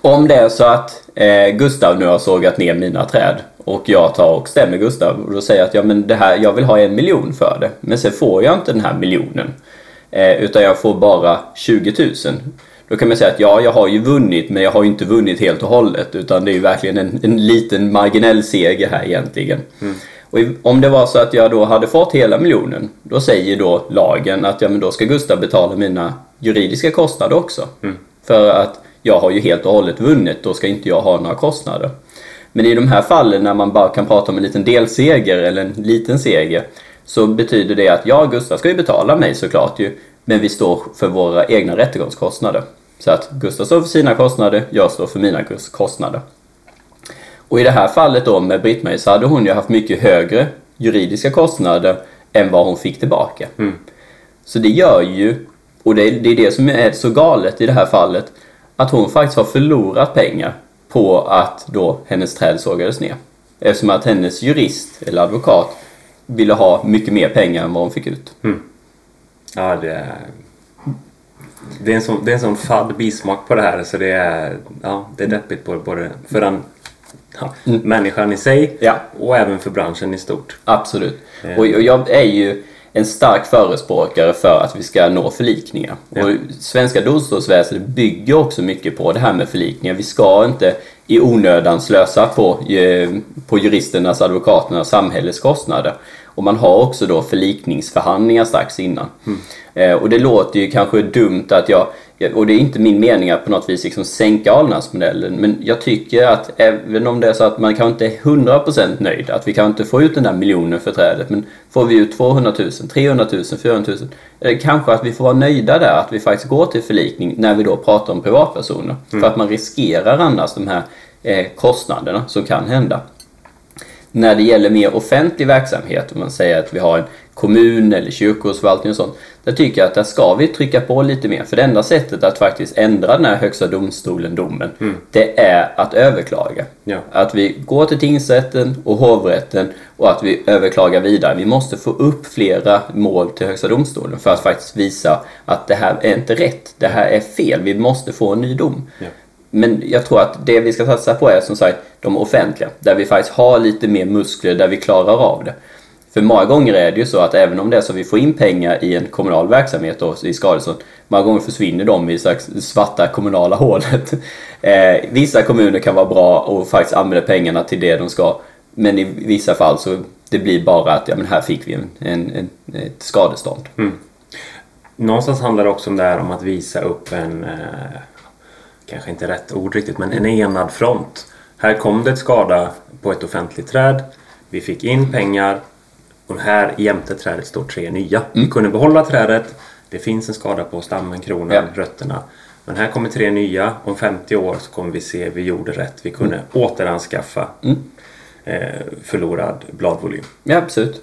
om det är så att eh, Gustav nu har sågat ner mina träd och jag tar och stämmer Gustav och då säger jag att ja, men det här, jag vill ha en miljon för det. Men sen får jag inte den här miljonen. Eh, utan jag får bara 20 000. Då kan man säga att ja, jag har ju vunnit men jag har ju inte vunnit helt och hållet. Utan det är ju verkligen en, en liten marginell seger här egentligen. Och i- om det var så att jag då hade fått hela miljonen, då säger då lagen att ja, men då ska Gustav betala mina juridiska kostnader också. För att jag har ju helt och hållet vunnit, då ska inte jag ha några kostnader. Men i de här fallen när man bara kan prata om en liten delseger eller en liten seger så betyder det att ja, Gustav ska ju betala mig såklart ju, men vi står för våra egna rättegångskostnader. Så att Gustav står för sina kostnader, jag står för mina kostnader. Och i det här fallet då med Britt-Marie så hade hon ju haft mycket högre juridiska kostnader än vad hon fick tillbaka. Så det gör ju, och det är det som är så galet i det här fallet, att hon faktiskt har förlorat pengar på att då hennes träd sågades ner. Eftersom att hennes jurist eller advokat ville ha mycket mer pengar än vad hon fick ut. Ja, det är... Det är, en sån, det är en sån fadd bismak på det här så det är, ja, det är deppigt både, både för den ja, människan i sig Ja. och även för branschen i stort. Absolut. Och och jag är ju en stark förespråkare för att vi ska nå förlikningar. Och svenska domstolsväsendet bygger också mycket på det här med förlikningar. Vi ska inte i onödan slösa på, eh, på juristernas, advokaternas, samhällets kostnader. Och man har också då förlikningsförhandlingar strax innan. Eh, och det låter ju kanske dumt att jag, och det är inte min mening att på något vis liksom sänka Alnarpsmodellen, men jag tycker att även om det är så att man kanske inte är 100% nöjd, att vi kan inte få ut den där miljonen för trädet, men får vi ut 200 000, 300 000, 400 000, eh, kanske att vi får vara nöjda där, att vi faktiskt går till förlikning när vi då pratar om privatpersoner. För att man riskerar annars de här eh, kostnaderna som kan hända. När det gäller mer offentlig verksamhet, om man säger att vi har en kommun eller kyrkogårdsförvaltning och sånt. Där tycker jag att där ska vi trycka på lite mer. För det enda sättet att faktiskt ändra den här högsta domstolen domen, mm. det är att överklaga. Ja. Att vi går till tingsrätten och hovrätten och att vi överklagar vidare. Vi måste få upp flera mål till högsta domstolen för att faktiskt visa att det här är inte rätt. Det här är fel. Vi måste få en ny dom. Ja. Men jag tror att det vi ska satsa på är som sagt de offentliga. Där vi faktiskt har lite mer muskler, där vi klarar av det. För många gånger är det ju så att även om det är så att vi får in pengar i en kommunal verksamhet då, i skadestånd, många gånger försvinner de i svarta kommunala hålet. Eh, vissa kommuner kan vara bra och faktiskt använda pengarna till det de ska. Men i vissa fall så det blir bara att ja, men här fick vi en, en, en ett skadestånd. Mm. Någonstans handlar det också om det här om att visa upp en, eh, kanske inte rätt ord riktigt, men en enad front. Här kom det ett skada på ett offentligt träd. Vi fick in pengar och här jämte trädet står tre nya. Mm. Vi kunde behålla trädet. Det finns en skada på stammen, kronan, ja. rötterna. Men här kommer tre nya. Om 50 år så kommer vi se vi gjorde rätt. Vi kunde mm. återanskaffa mm. eh, förlorad bladvolym. Ja, absolut.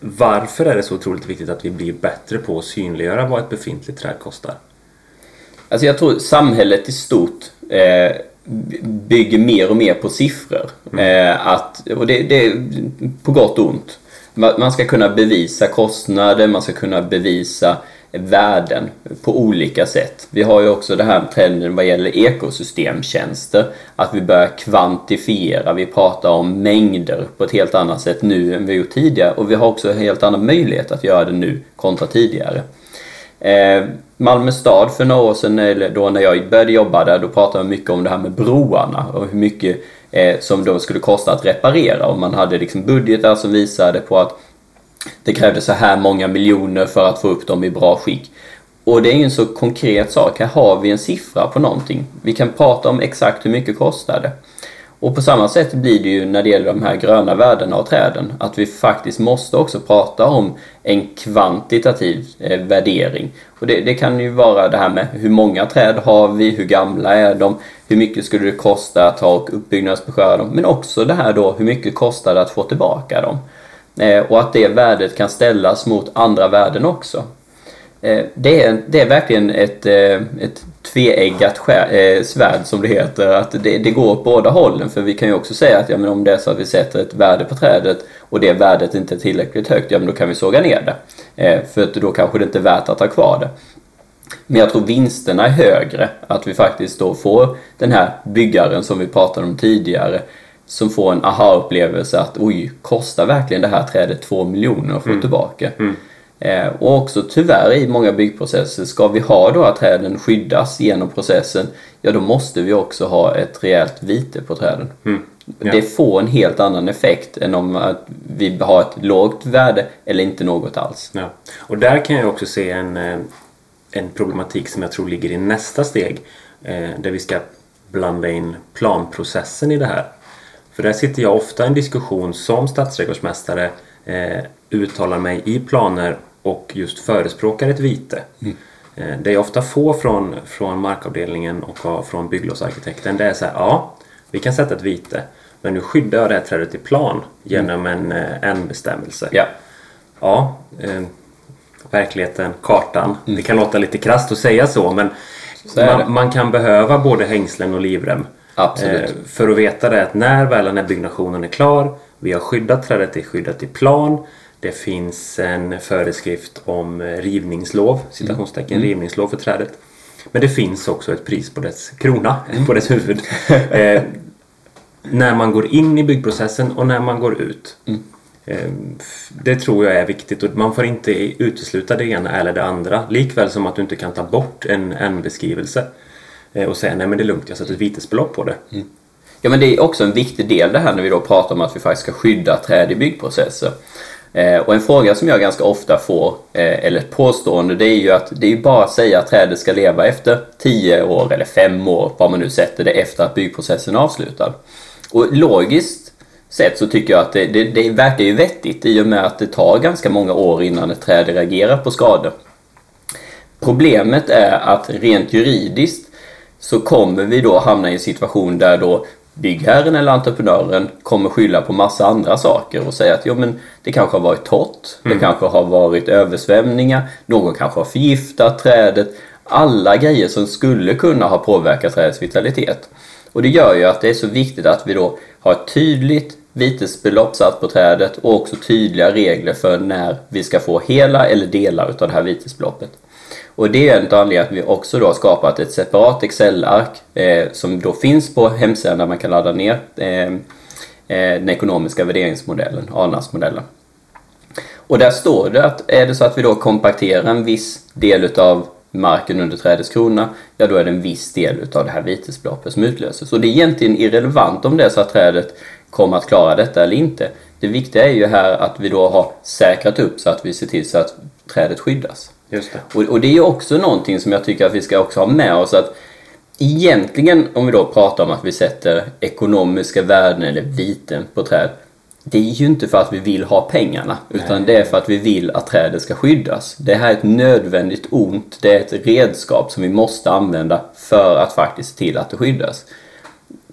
Varför är det så otroligt viktigt att vi blir bättre på att synliggöra vad ett befintligt träd kostar? Alltså jag tror samhället i stort eh, bygger mer och mer på siffror. Mm. Eh, att, och det, det är på gott och ont. Man ska kunna bevisa kostnader, man ska kunna bevisa värden på olika sätt. Vi har ju också den här trenden vad gäller ekosystemtjänster. Att vi börjar kvantifiera, vi pratar om mängder på ett helt annat sätt nu än vi gjort tidigare. Och vi har också en helt annan möjlighet att göra det nu kontra tidigare. Eh, Malmö stad för några år sedan, eller då när jag började jobba där, då pratade man mycket om det här med broarna och hur mycket eh, som då skulle kosta att reparera. Och man hade liksom budgetar som visade på att det krävdes så här många miljoner för att få upp dem i bra skick. Och det är ju en så konkret sak. Här har vi en siffra på någonting. Vi kan prata om exakt hur mycket kostar det. Och på samma sätt blir det ju när det gäller de här gröna värdena och träden. Att vi faktiskt måste också prata om en kvantitativ eh, värdering. Och det, det, kan ju vara det här med hur många träd har vi, hur gamla är de, hur mycket skulle det kosta att ta och uppbyggnadsbeskära dem. Men också det här då, hur mycket kostar det att få tillbaka dem. Eh, och att det värdet kan ställas mot andra värden också. Eh, det, är, det är verkligen ett, eh, ett tveeggat eh, svärd som det heter. Att det, det går åt båda hållen. För vi kan ju också säga att ja, men om det är så att vi sätter ett värde på trädet och det värdet inte är tillräckligt högt, ja men då kan vi såga ner det. För att då kanske det inte är värt att ha kvar det. Men jag tror vinsterna är högre. Att vi faktiskt då får den här byggaren som vi pratade om tidigare som får en aha-upplevelse att oj, kostar verkligen det här trädet två miljoner att få mm. tillbaka? Mm. Eh, och också tyvärr i många byggprocesser, ska vi ha då att träden skyddas genom processen, ja då måste vi också ha ett rejält vite på träden. Mm. Ja. Det får en helt annan effekt än om vi har ett lågt värde eller inte något alls. Ja. Och där kan jag också se en, eh, en problematik som jag tror ligger i nästa steg. Eh, där vi ska blanda in planprocessen i det här. För där sitter jag ofta i en diskussion som stadsträdgårdsmästare uttalar mig i planer och just förespråkar ett vite. Mm. Eh, det är ofta få från, från markavdelningen och från bygglovsarkitekten. Det är så här, ja, vi kan sätta ett vite. Men nu skyddar jag det här trädet i plan genom en, eh, en bestämmelse. Ja, ja eh, verkligheten, kartan. Mm. Det kan låta lite krasst att säga så men så man, man, kan behöva både hängslen och livrem. Eh, för att veta det att när väl den här byggnationen är klar, vi har skyddat trädet, det är skyddat i plan, det finns en föreskrift om rivningslov, citationstecken, mm. rivningslov för trädet. Men det finns också ett pris på dess krona, mm. på dess huvud. eh, när man går in i byggprocessen och när man går ut. Mm. Eh, det tror jag är viktigt och man får inte utesluta det ena eller det andra. Likväl som att du inte kan ta bort en, en beskrivelse eh, och säga nej men det är lugnt, jag sätter ett vitesbelopp på det. Mm. Ja men det är också en viktig del det här när vi då pratar om att vi faktiskt ska skydda träd i byggprocesser. Eh, och en fråga som jag ganska ofta får, eh, eller ett påstående, det är ju att det är ju bara att säga att trädet ska leva efter 10 år eller 5 år, vad man nu sätter det, efter att byggprocessen är avslutad. Och logiskt sett så tycker jag att det, det, det verkar ju vettigt i och med att det tar ganska många år innan ett träd reagerar på skador. Problemet är att rent juridiskt så kommer vi då hamna i en situation där då byggherren eller entreprenören kommer skylla på massa andra saker och säga att jo, men det kanske har varit torrt, det kanske har varit översvämningar, någon kanske har förgiftat trädet. Alla grejer som skulle kunna ha påverkat trädets vitalitet. Och det gör ju att det är så viktigt att vi då har ett tydligt vitesbelopp satt på trädet och också tydliga regler för när vi ska få hela eller delar utav det här vitesbeloppet. Och det är en av anledningarna att vi också då har skapat ett separat Excel-ark eh, som då finns på hemsidan där man kan ladda ner eh, eh den ekonomiska värderingsmodellen, ANAS-modellen. Och där står det att är det så att vi då kompakterar en viss del utav marken under trädets krona, ja då är det en viss del utav det här vitesbeloppet som utlöses. Och det är egentligen irrelevant om det är så att trädet kommer att klara detta eller inte. Det viktiga är ju här att vi då har säkrat upp så att vi ser till så att trädet skyddas. Just det. Och, och det är ju också någonting som jag tycker att vi ska också ha med oss att egentligen om vi då pratar om att vi sätter ekonomiska värden eller viten på träd. Det är ju inte för att vi vill ha pengarna utan det är för att vi vill att trädet ska skyddas. Det här är ett nödvändigt ont. Det är ett redskap som vi måste använda för att faktiskt se till att det skyddas.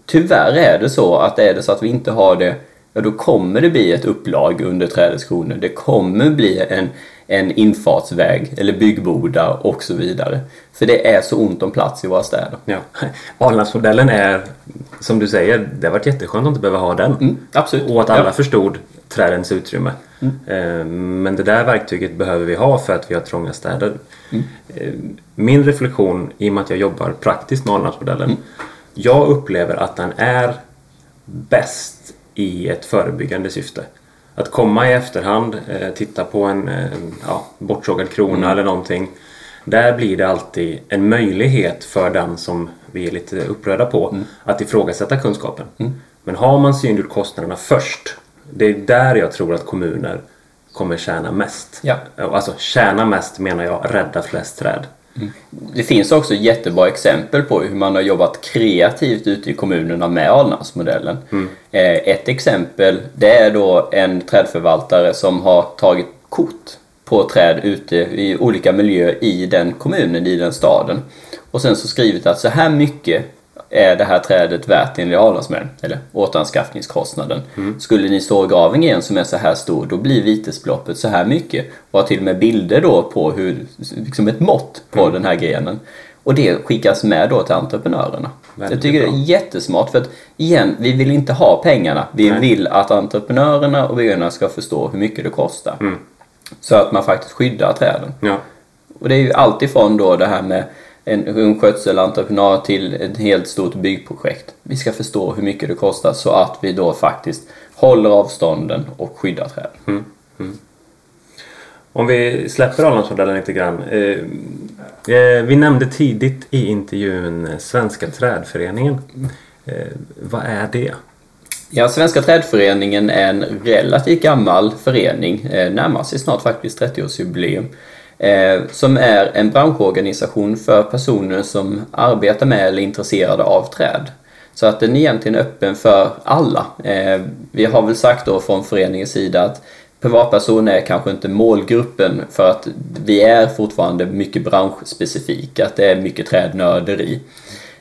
Tyvärr är det så att är det så att vi inte har det ja då kommer det bli ett upplag under trädets kronor. Det kommer bli en, en infartsväg eller byggboda och så vidare. För det är så ont om plats i våra städer. Ja. Alnarpsmodellen är, som du säger, det har varit jätteskönt att inte behöva ha den. Mm, absolut. Och att alla Ja. förstod trädens utrymme. Mm. Eh, Men det där verktyget behöver vi ha för att vi har trånga städer. Mm. Eh, Min reflektion, i och med att jag jobbar praktiskt med Alnarpsmodellen, Mm. jag upplever att den är bäst i ett förebyggande syfte. Att komma i efterhand, eh, titta på en eh, ja, bortsågad krona Mm. eller någonting. Där blir det alltid en möjlighet för den som vi är lite upprörda på Mm. att ifrågasätta kunskapen. Men har man synliggjort kostnaderna först, det är där jag tror att kommuner kommer tjäna mest. Ja. Alltså tjäna mest menar jag rädda flest träd. Det finns också jättebra exempel på hur man har jobbat kreativt ute i kommunerna med Alnarpsmodellen. Eh, Ett exempel det är då en trädförvaltare som har tagit kort på träd ute i olika miljöer i den kommunen, i den staden. Och sen så skrivit att så här mycket är det här trädet värt enligt Alnarpsmodellen, eller återanskaffningskostnaden. Skulle ni stå och grava en gren som är så här stor, då blir vitesbeloppet så här mycket. Och har till och med bilder då på hur, liksom ett mått på den här grenen. Och det skickas med då till entreprenörerna. Så jag Väldigt tycker det bra. är jättesmart för att igen, vi vill inte ha pengarna. Vi Nej. vill att entreprenörerna och byggarna ska förstå hur mycket det kostar. Mm. Så att man faktiskt skyddar träden. Ja. Och det är ju alltifrån då det här med en, en skötselentreprenad till ett helt stort byggprojekt. Vi ska förstå hur mycket det kostar så att vi då faktiskt håller avstånden och skyddar träden. Om vi släpper Alnarpsmodellen lite grann. Eh, eh, vi nämnde tidigt i intervjun Svenska trädföreningen. Eh, vad är det? Ja, Svenska trädföreningen är en relativt gammal förening, eh, närmar sig snart faktiskt 30-årsjubileum, eh, Eh, som är en branschorganisation för personer som arbetar med eller är intresserade av träd. Så att den är egentligen öppen för alla. Eh, vi har väl sagt då från föreningens sida att privatpersoner är kanske inte målgruppen för att vi är fortfarande mycket branschspecifika, att det är mycket trädnörderi.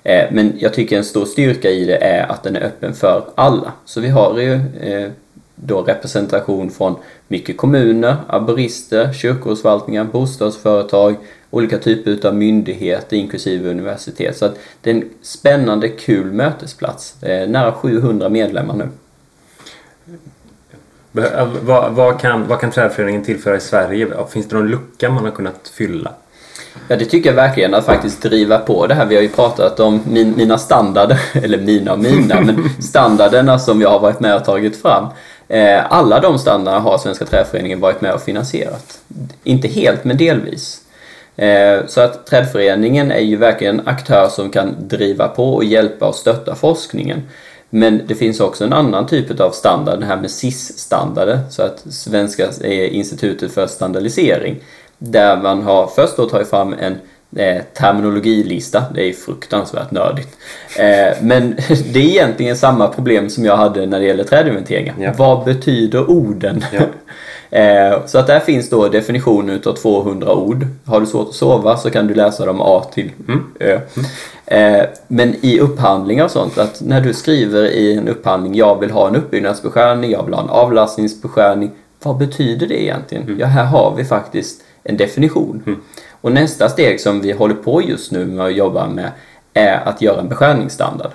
Eh, men jag tycker en stor styrka i det är att den är öppen för alla. Så vi har ju eh, då representation från mycket kommuner, arborister, kyrkogårdsförvaltningar, bostadsföretag, olika typer av myndigheter inklusive universitet. Så att det är en spännande, kul mötesplats. Eh, Nära 700 medlemmar nu. Eh, Vad, vad, kan, vad kan trädföreningen tillföra i Sverige? Finns det någon lucka man har kunnat fylla? Ja, det tycker jag verkligen, att faktiskt driva på det här. Vi har ju pratat om min, mina standarder, eller mina och mina, men standarderna som jag har varit med och tagit fram. Eh, alla de standarderna har Svenska Trädföreningen varit med och finansierat. Inte helt, men delvis. Eh, så att Trädföreningen är ju verkligen en aktör som kan driva på och hjälpa och stötta forskningen. Men det finns också en annan typ av standard, det här med SIS-standarder, så att Svenska eh, institutet för standardisering, där man har först då tagit fram en eh, terminologilista, det är fruktansvärt nördigt. Eh, men det är egentligen samma problem som jag hade när det gäller trädinventeringar. Ja. Vad betyder orden? Ja. Eh, så att där finns då definitionen utav 200 ord. Har du svårt att sova så kan du läsa dem A till Ö. Eh, men i upphandlingar och sånt, att när du skriver i en upphandling, jag vill ha en uppbyggnadsbeskärning, jag vill ha en avlastningsbeskärning. Vad betyder det egentligen? Ja, här har vi faktiskt en definition. Och nästa steg som vi håller på just nu med att jobba med är att göra en beskärningsstandard.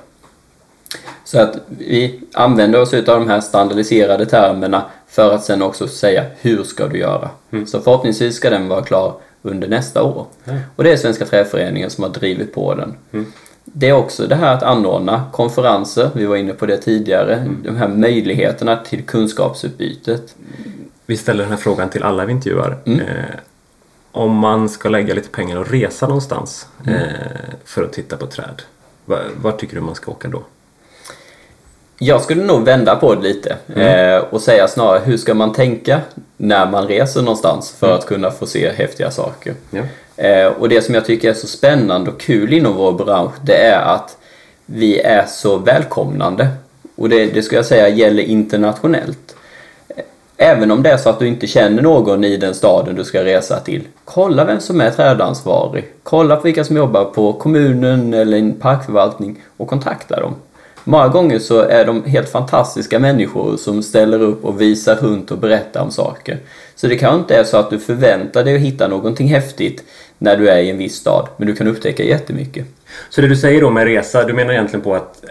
Så att vi använder oss av de här standardiserade termerna för att sen också säga hur ska du göra. Så förhoppningsvis ska den vara klar under nästa år. Och det är Svenska Träföreningen som har drivit på den. Det är också det här att anordna konferenser, vi var inne på det tidigare, de här möjligheterna till kunskapsutbytet. Vi ställer den här frågan till alla vi intervjuar. Eh, om man ska lägga lite pengar och resa någonstans eh, för att titta på träd. Var, var tycker du man ska åka då? Jag skulle nog vända på det lite eh, och säga snarare hur ska man tänka när man reser någonstans för att kunna få se häftiga saker. Ja. Eh, och det som jag tycker är så spännande och kul inom vår bransch det är att vi är så välkomnande. Och det, det ska jag säga gäller internationellt. Även om det är så att du inte känner någon i den staden du ska resa till. Kolla vem som är trädansvarig. Kolla på vilka som jobbar på kommunen eller en parkförvaltning och kontakta dem. Många gånger så är de helt fantastiska människor som ställer upp och visar runt och berättar om saker. Så det kanske inte är så att du förväntar dig att hitta någonting häftigt när du är i en viss stad, men du kan upptäcka jättemycket. Så det du säger då med resa, du menar egentligen på att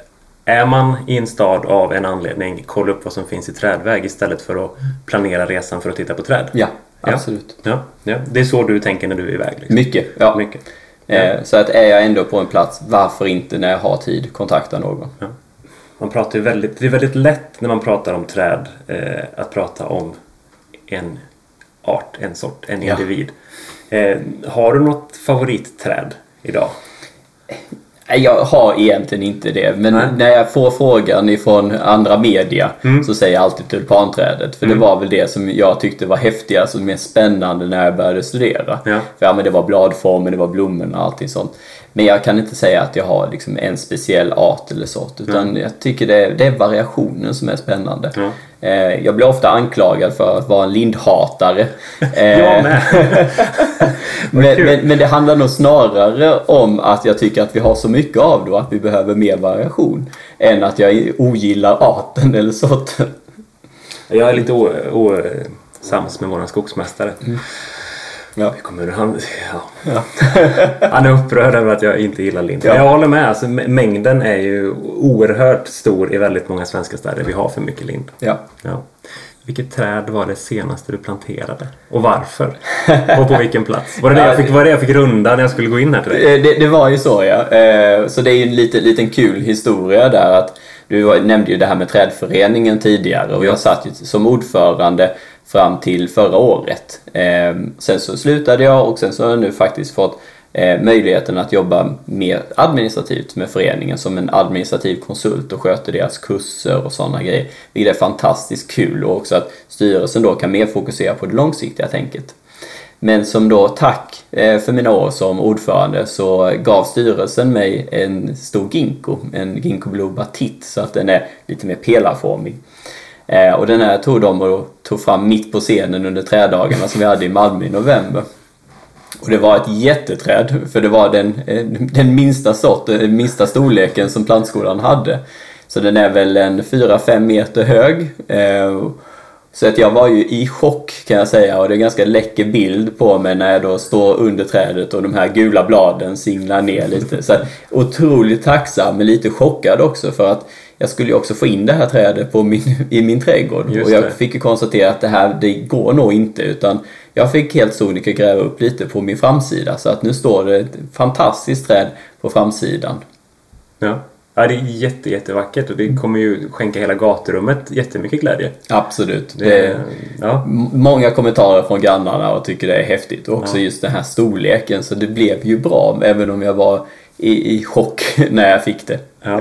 är man i en stad av en anledning, kolla upp vad som finns i trädväg istället för att planera resan för att titta på träd? Ja, absolut. Ja, ja. Det är så du tänker när du är iväg? Liksom. Mycket, ja. Mycket. Eh, Så att är jag ändå på en plats, varför inte när jag har tid kontakta någon? Man pratar väldigt, det är väldigt lätt när man pratar om träd eh, att prata om en art, en sort, en Ja. individ. Eh, har du något favoritträd idag? Jag har egentligen inte det, men Nej. när jag får frågan ifrån andra media Mm. så säger jag alltid tulpanträdet. För det var väl det som jag tyckte var häftigast och mer spännande när jag började studera. Ja. För ja, men det var bladformen, det var blommorna och allting sånt. Men jag kan inte säga att jag har liksom en speciell art eller sort, utan jag tycker det är, det är variationen som är spännande. Eh, Jag blir ofta anklagad för att vara en lindhatare. Jag Eh, med! men, men, men det handlar nog snarare om att jag tycker att vi har så mycket av det och att vi behöver mer variation. Än att jag ogillar arten eller sorten. Jag är lite osams med våran skogsmästare. Ja. Kommer, han, ja. han är upprörd över att jag inte gillar lind. Ja. Men jag håller med. Alltså, mä- mängden är ju oerhört stor i väldigt många svenska städer. Vi har för mycket lind. Ja. Ja. Vilket träd var det senaste du planterade? Och varför? Och på vilken plats? Var det det jag fick, var det jag fick runda när jag skulle gå in här till dig? Eh, Det, det var ju så ja. Eh, Så det är ju en liten, liten kul historia där att du nämnde ju det här med trädföreningen tidigare och jag satt ju som ordförande fram till förra året. Ehm, sen så slutade jag och sen så har jag nu faktiskt fått eh, möjligheten att jobba mer administrativt med föreningen som en administrativ konsult och sköter deras kurser och sådana grejer. Vilket är fantastiskt kul och också att styrelsen då kan mer fokusera på det långsiktiga tänket. Men som då tack eh, för mina år som ordförande så gav styrelsen mig en stor ginkgo, en ginkgo blue batit, så att den är lite mer pelarformig. Eh, Och den här tog de och tog fram mitt på scenen under trädagarna som vi hade i Malmö i november. Och det var ett jätteträd, för det var den, eh, den minsta sorten, eh, den minsta storleken som plantskolan hade. Så den är väl en 4-5 meter hög. eh, Så att jag var ju i chock kan jag säga och det är en ganska läcker bild på mig när jag då står under trädet och de här gula bladen singlar ner lite. Så att, otroligt tacksam men lite chockad också för att jag skulle ju också få in det här trädet på min, i min trädgård. Just och jag det. fick ju konstatera att det här, det går nog inte utan jag fick helt sonika gräva upp lite på min framsida så att nu står det ett fantastiskt träd på framsidan. Ja. ja, det är jätte, jättevackert och det kommer ju skänka hela gaturummet jättemycket glädje. Absolut. Det, Det, ja. Många kommentarer från grannarna och tycker det är häftigt och också just den här storleken så det blev ju bra även om jag var i, i chock när jag fick det. Ja.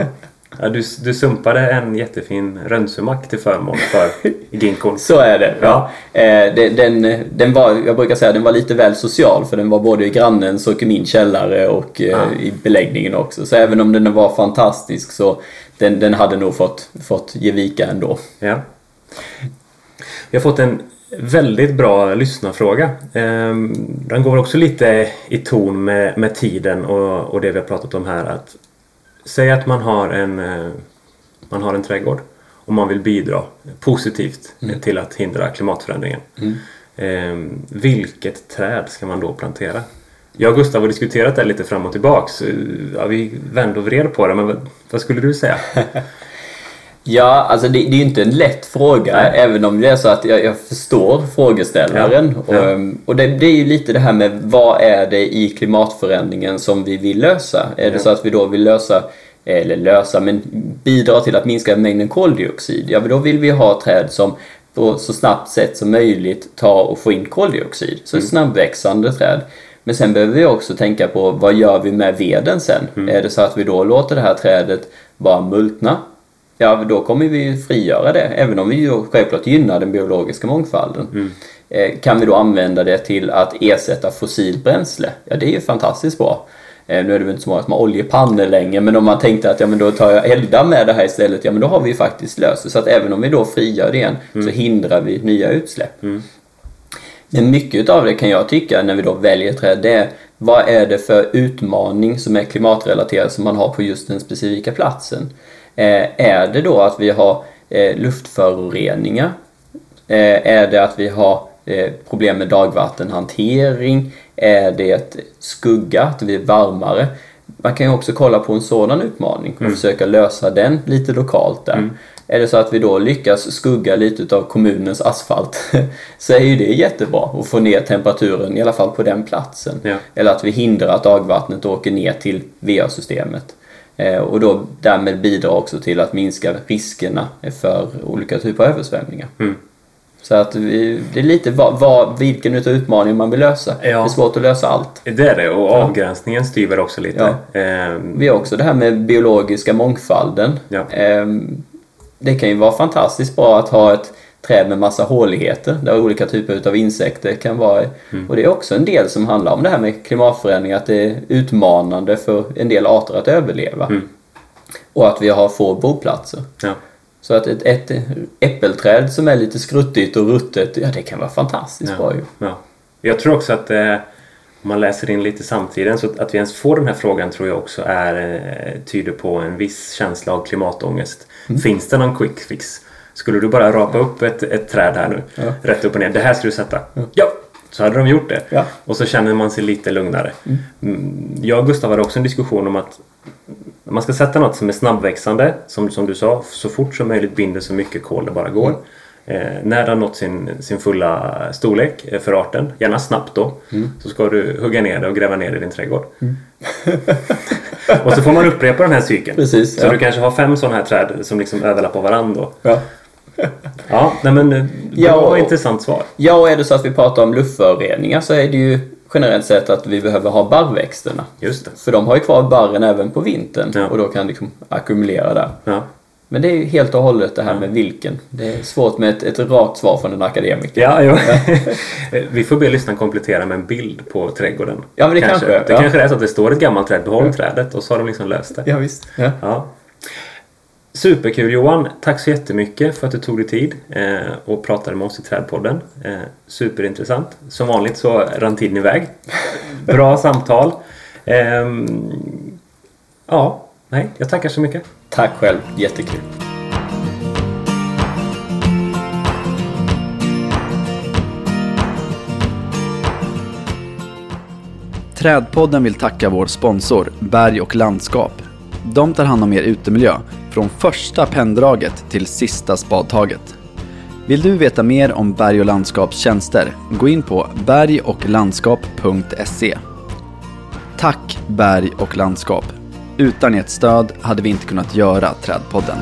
Ja, du, du sumpade en jättefin rönnsumack till förmån för ginkgon. Så är det. Ja. Eh, den, den, den var, jag brukar säga den var lite väl social för den var både i grannens och i min källare och eh, Ah. i beläggningen också. Så även om den var fantastisk så den, den hade nog fått, fått ge vika ändå. Ja. Vi har fått en Väldigt bra lyssnarfråga. Ehm, Den går också lite i ton med, med tiden och, och det vi har pratat om här. Att säg att man har en, eh, man har en trädgård och man vill bidra positivt till att hindra klimatförändringen. Ehm, Vilket träd ska man då plantera? Jag och Gustav har diskuterat det lite fram och tillbaks. Eh, Ja, vi vände och vred på det, men vad, vad skulle du säga? Ja, alltså det, det är ju inte en lätt fråga, Nej. även om det är så att jag, jag förstår frågeställaren. Ja, ja. Och, och det, det är ju lite det här med vad är det i klimatförändringen som vi vill lösa? Är det Ja. så att vi då vill lösa, eller lösa, men bidra till att minska mängden koldioxid? Ja, men då vill vi ha träd som på så snabbt sätt som möjligt tar och får in koldioxid. Så snabbväxande träd. Men sen behöver vi också tänka på vad gör vi med veden sen? Är det så att vi då låter det här trädet bara multna? Ja, då kommer vi frigöra det, även om vi självklart gynnar den biologiska mångfalden. Eh, Kan vi då använda det till att ersätta fossilt bränsle? Ja, det är ju fantastiskt bra. Eh, Nu är det väl inte så många som har oljepannor längre, men om man tänkte att ja, men då tar jag elda med det här istället, ja men då har vi ju faktiskt löst det. Så att även om vi då frigör det igen så hindrar vi nya utsläpp. Men mycket av det kan jag tycka när vi då väljer träd, det är vad är det för utmaning som är klimatrelaterad som man har på just den specifika platsen? Eh, är det då att vi har eh, luftföroreningar? Eh, är det att vi har problem med dagvattenhantering? Är det skugga, att vi är varmare? Man kan ju också kolla på en sådan utmaning och försöka lösa den lite lokalt där. Är det så att vi då lyckas skugga lite av kommunens asfalt så är ju det jättebra och få ner temperaturen i alla fall på den platsen. Ja. Eller att vi hindrar att dagvattnet åker ner till VA-systemet. Eh, och då därmed bidrar också till att minska riskerna för olika typer av översvämningar. Mm. Så att vi, det är lite vad, vad, vilken utav utmaningen man vill lösa. Ja. Det är svårt att lösa allt. Det är det och avgränsningen styr väl också lite. Ehm, Vi har också det här med biologiska mångfalden. Ja. Ehm, Det kan ju vara fantastiskt bra att ha ett träd med massa håligheter där olika typer av insekter kan vara. Mm. Och det är också en del som handlar om det här med klimatförändring, att det är utmanande för en del arter att överleva. Mm. Och att vi har få boplatser. ja. Så att ett, ett äppelträd som är lite skruttigt och ruttet, ja det kan vara fantastiskt Ja. bra ju. Ja. Jag tror också att eh, om man läser in lite samtiden så att vi ens får den här frågan tror jag också är, eh, tyder på en viss känsla av klimatångest. Mm. Finns det någon quick fix? Skulle du bara rapa upp ett, ett träd här nu, Ja. rätt upp och ner. Det här ska du sätta. Ja! Så hade de gjort det. Ja. Och så känner man sig lite lugnare. Mm. Jag och Gustav hade också en diskussion om att man ska sätta något som är snabbväxande, som, som du sa, så fort som möjligt binder så mycket kol det bara går. Eh, när det har nått sin, sin fulla storlek eh, för arten, gärna snabbt då, så ska du hugga ner det och gräva ner det i din trädgård. och så får man upprepa den här cykeln. Precis, Så ja. du kanske har fem sådana här träd som liksom överlappar varandra. Ja. Ja, nej men eh, Ja, bra och och- intressant svar. Ja, och är det så att vi pratar om luftföroreningar så är det ju generellt sett att vi behöver ha barrväxterna. Just det. För de har ju kvar barren även på vintern Ja. och då kan det liksom ackumulera där. Ja. Men det är ju helt och hållet det här med vilken. Det är svårt med ett, ett rakt svar från en akademiker. Ja, ja. Vi får be lyssnaren komplettera med en bild på trädgården. Ja, men det kanske, Det ja. kanske är så att det står ett gammalt träd, behåll trädet och så har de liksom löst det. Ja, visst. Ja. Ja. Superkul Johan! Tack så jättemycket för att du tog dig tid eh, och pratade med oss i Trädpodden. Eh, superintressant. Som vanligt så rann tiden iväg. Bra samtal. Ehm, ja, nej, jag tackar så mycket. Tack själv, jättekul. Trädpodden vill tacka vår sponsor Berg och landskap. De tar hand om er utemiljö från första penndraget till sista spadtaget. Vill du veta mer om Berg och landskaps tjänster? Gå in på bergochlandskap.se. Tack Berg och landskap. Utan ert stöd hade vi inte kunnat göra Trädpodden.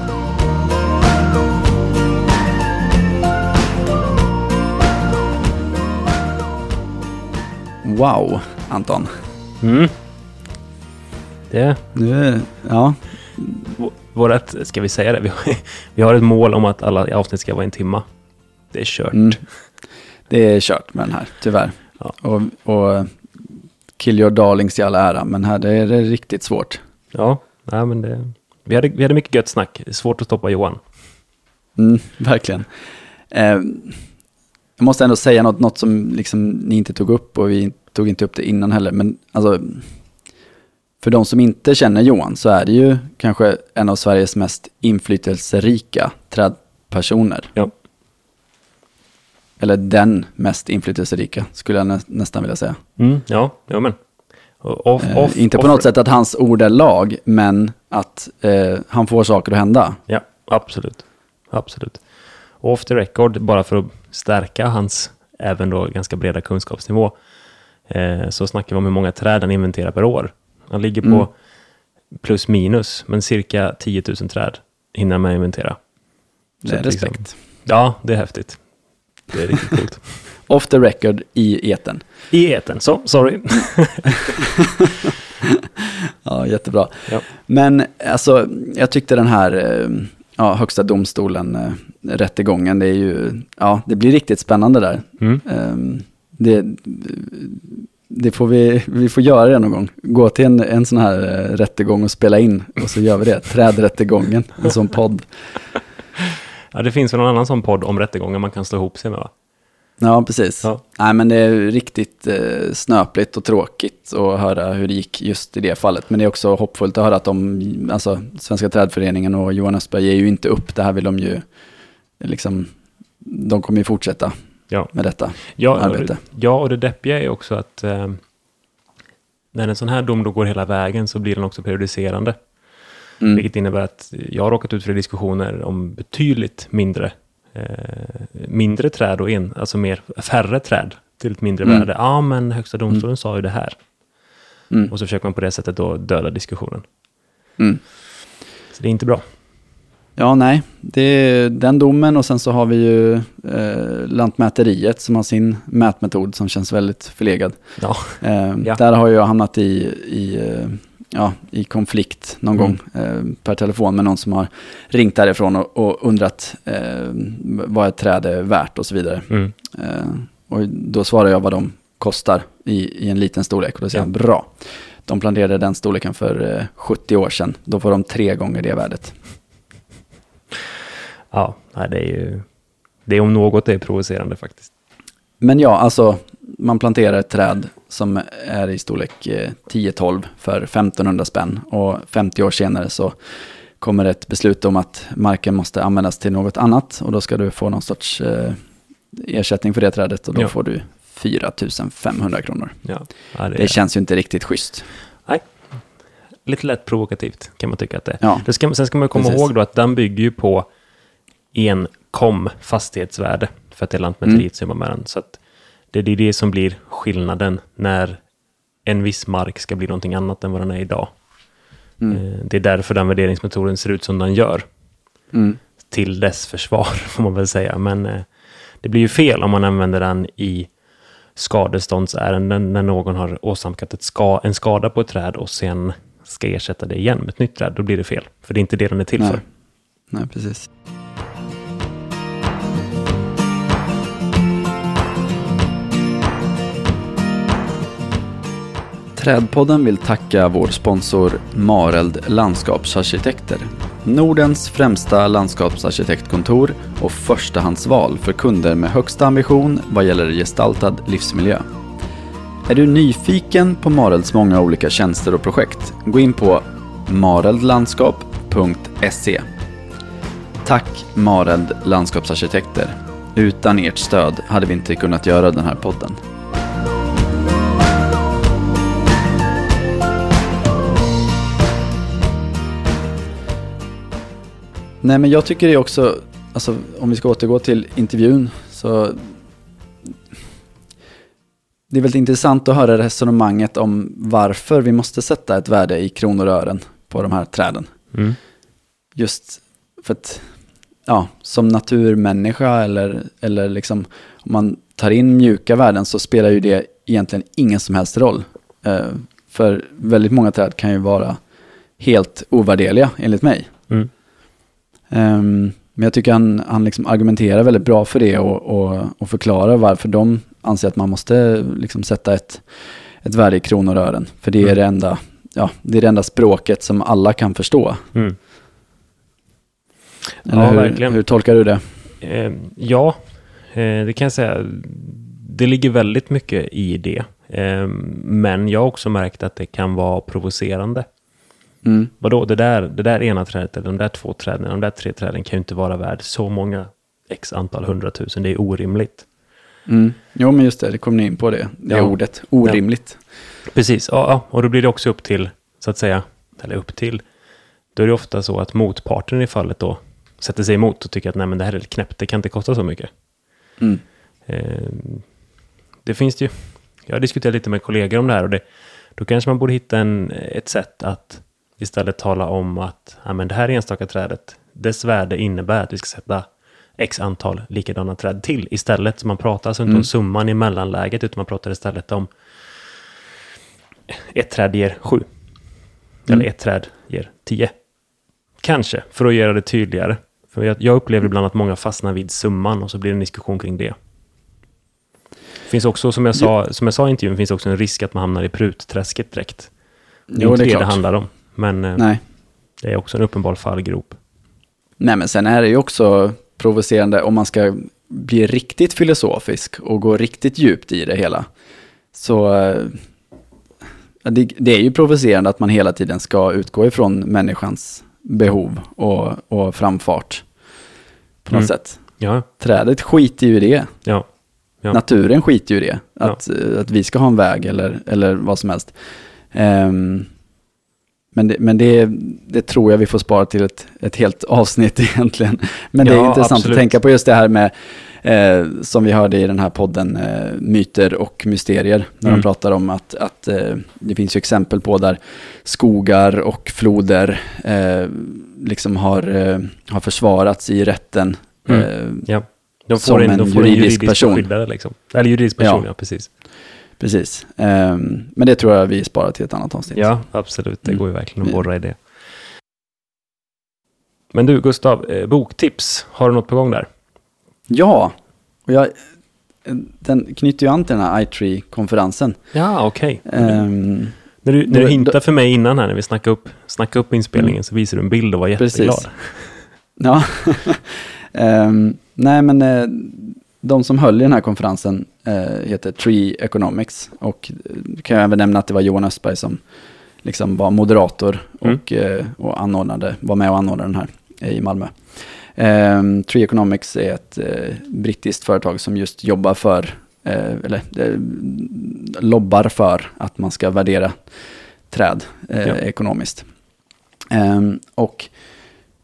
Wow, Anton. Mm. Det, Nu, ja, vårat, ska vi säga det? Vi har, vi har ett mål om att alla avsnitt ska vara en timma. Det är kört. Mm. Det är kört med den här, tyvärr. Ja. Och, och kill your darlings i all ära, men här det är det riktigt svårt. Ja, nej, men det, vi, hade, vi hade mycket gött snack. Svårt att stoppa Johan. Mm, verkligen. Eh, jag måste ändå säga något, något som liksom ni inte tog upp och vi tog inte upp det innan heller. Men alltså, för de som inte känner Johan så är det ju kanske en av Sveriges mest inflytelserika trädpersoner. Ja. Eller den mest inflytelserika skulle jag nä nästan vilja säga. Mm, ja, ja men. Off, Eh, off, inte på off- något sätt att hans ord är lag, men att eh, han får saker att hända. Ja, absolut. Absolut. Och off the record, bara för att stärka hans även då ganska breda kunskapsnivå, eh, så snackar vi om hur många träd han inventerar per år. Han ligger på Mm. plus minus, men cirka 10 000 träd hinner man inventera. Det är liksom- respekt. Ja, det är häftigt. Det är riktigt coolt. Off the record i eten. I eten, så sorry. Ja, jättebra. Ja. Men alltså, jag tyckte den här eh, ja, högsta domstolen, eh, rättegången, det är ju, ja, det blir riktigt spännande där. Mm. Ehm, det, det får vi, vi får göra det någon gång. Gå till en, en sån här eh, rättegång och spela in och så gör vi det. Trädrättegången, en sån podd. Ja, det finns väl någon annan sån podd om rättegångar man kan slå ihop sig med va? Ja, precis. Ja. Nej, men det är riktigt eh, snöpligt och tråkigt att höra hur det gick just i det fallet. Men det är också hoppfullt att höra att de, alltså Svenska trädföreningen och Johan Östberg ger ju inte upp. Det här vill de ju, liksom, de kommer ju fortsätta Ja. med detta Ja, och arbete. det, ja, och det deppiga är också att eh, när en sån här dom då går hela vägen så blir den också periodiserande. Mm. Vilket innebär att jag har råkat ut för diskussioner om betydligt mindre, eh, mindre träd och en, alltså mer, färre träd till ett mindre Mm. värde. Ja, men Högsta domstolen sa ju det här. Mm. Och så försöker man på det sättet då döda diskussionen. Mm. Så det är inte bra. Ja, nej, det är den domen och sen så har vi ju eh, Lantmäteriet som har sin mätmetod som känns väldigt förlegad. Ja, Eh, Ja. Där har jag hamnat i, i, eh, ja, i konflikt någon Mm. gång eh, per telefon med någon som har ringt därifrån och, och undrat eh, vad ett träd är värt och så vidare. mm. Eh, och då svarar jag vad de kostar i, i en liten storlek och då säger Ja. han bra. De planterade den storleken för eh, 70 år sedan. Då får de tre gånger det värdet. Ja nej, det är ju, det är om något det är provocerande faktiskt. Men ja, alltså man planterar ett träd som är i storlek eh, 10-12 för 1500 spänn och 50 år senare så kommer ett beslut om att marken måste användas till något annat och då ska du få någon sorts eh, ersättning för det trädet och då Ja. får du 4500 kronor. Ja, ja, det, Det känns ju inte riktigt schysst. lite lätt provokativt kan man tycka att det är. Ja, Det ska, sen ska man komma Precis. ihåg då att den bygger ju på en kom fastighetsvärde för att det är Lantmäteriet Mm. som jobbar med den. Så det är det som blir skillnaden när en viss mark ska bli någonting annat än vad den är idag. mm. Eh, Det är därför den värderingsmetoden ser ut som den gör. Mm. Till dess försvar, får man väl säga. Men eh, det blir ju fel om man använder den i skadeståndsärenden när någon har åsamkat ett ska, en skada på ett träd och sen ska ersätta det igen med ett nytt träd. Då blir det fel. För det är inte det den är till Nej. för. Nej, precis. Trädpodden vill tacka vår sponsor Mareld Landskapsarkitekter. Nordens främsta landskapsarkitektkontor och förstahandsval för kunder med högsta ambition vad gäller gestaltad livsmiljö. Är du nyfiken på Marelds många olika tjänster och projekt? Gå in på mareldlandskap.se Tack Mareld Landskapsarkitekter. Utan ert stöd hade vi inte kunnat göra den här podden. Nej men jag tycker det är också, alltså om vi ska återgå till intervjun så det är väldigt intressant att höra resonemanget om varför vi måste sätta ett värde i kronor och ören på de här träden. Mm. Just för att, ja, som naturmänniska eller, eller liksom om man tar in mjuka värden så spelar ju det egentligen ingen som helst roll. Eh, för väldigt många träd kan ju vara helt ovärdeliga enligt mig. Ehm, men jag tycker han, han liksom argumenterar väldigt bra för det och, och, och förklarar varför de anser att man måste liksom sätta ett, ett värde i kronor och ören. För det är, Mm. det, enda, ja, det är det enda språket som alla kan förstå. Mm. Eller Ja, hur, verkligen. hur tolkar du det? Eh, ja, Eh, det kan jag säga. Det ligger väldigt mycket i det. Eh, men jag har också märkt att det kan vara provocerande. Mm. Vadå, det där, det där ena trädet, eller de där två träden, de där tre träden kan ju inte vara värd så många x antal hundratusen. Det är orimligt. Mm. Jo, men just det, det kom ni in på det, det Ja. ordet. Orimligt. Precis, ja, ja, och då blir det också upp till, så att säga, eller upp till, då är det ofta så att motparten i fallet då sätter sig emot och tycker att nej men det här är knäppt, det kan inte kosta så mycket. Mm. Eh, det finns det ju, jag har diskuterat lite med kollegor om det här och det, då kanske man borde hitta en, ett sätt att istället tala om att ja, men det här enstaka trädet, dess värde innebär att vi ska sätta x antal likadana träd till istället. Så man pratar alltså inte Mm. om summan i mellanläget, utan man pratar istället om ett träd ger sju. Mm. Eller ett träd ger tio. Kanske, för att göra det tydligare. För jag, jag upplever ibland att många fastnar vid summan och så blir det en diskussion kring det. finns också, som jag sa, som jag sa i intervjun, finns också en risk att man hamnar i prutträsket direkt. Det är Jo, inte det det det handlar om. Men eh, Nej. det är också en uppenbar fallgrop. Nej, men sen är det ju också provocerande om man ska bli riktigt filosofisk och gå riktigt djupt i det hela. Så eh, det, det är ju provocerande att man hela tiden ska utgå ifrån människans behov och, och framfart. På något Mm. sätt. Ja, Trädet skiter ju i det. ja. Ja. Naturen skiter ju i det. Att, eh, att vi ska ha en väg eller, eller vad som helst. Ehm, men det, men det, det tror jag vi får spara till ett, ett helt avsnitt egentligen. Men det är Ja, intressant absolut. att tänka på just det här med, eh, som vi hörde i den här podden, eh, myter och mysterier. När Mm. de pratar om att, att eh, det finns ju exempel på där skogar och floder eh, liksom har, eh, har försvarats i rätten. Mm. Eh, ja. De Som får en, en de får en juridisk juridisk person. beskyddare liksom. Eller juridisk person, ja, Ja. precis. Precis. Ehm, men det tror jag vi sparar till ett annat avsnitt. Ja, absolut. Det Mm. går ju verkligen att borra i det. Men du, Gustav, eh, boktips. Har du något på gång där? Ja, och jag, den knyter ju an till den här iTree-konferensen. Ja, okej. Ehm, När du, när du hintar för mig innan här, när vi snackade upp, snackade upp inspelningen, så visade du en bild och var jätteglad. Precis. ja. Ehm, nej, men eh, de som höll i den här konferensen eh, heter Tree Economics. Och eh, kan jag även nämna att det var Johan Östberg som liksom var moderator Mm. och, eh, och anordnade, var med och anordnade den här eh, i Malmö. Um, Tree Economics är ett eh, brittiskt företag som just jobbar för, eh, eller eh, lobbar för att man ska värdera träd eh, Ja. ekonomiskt. Ehm, och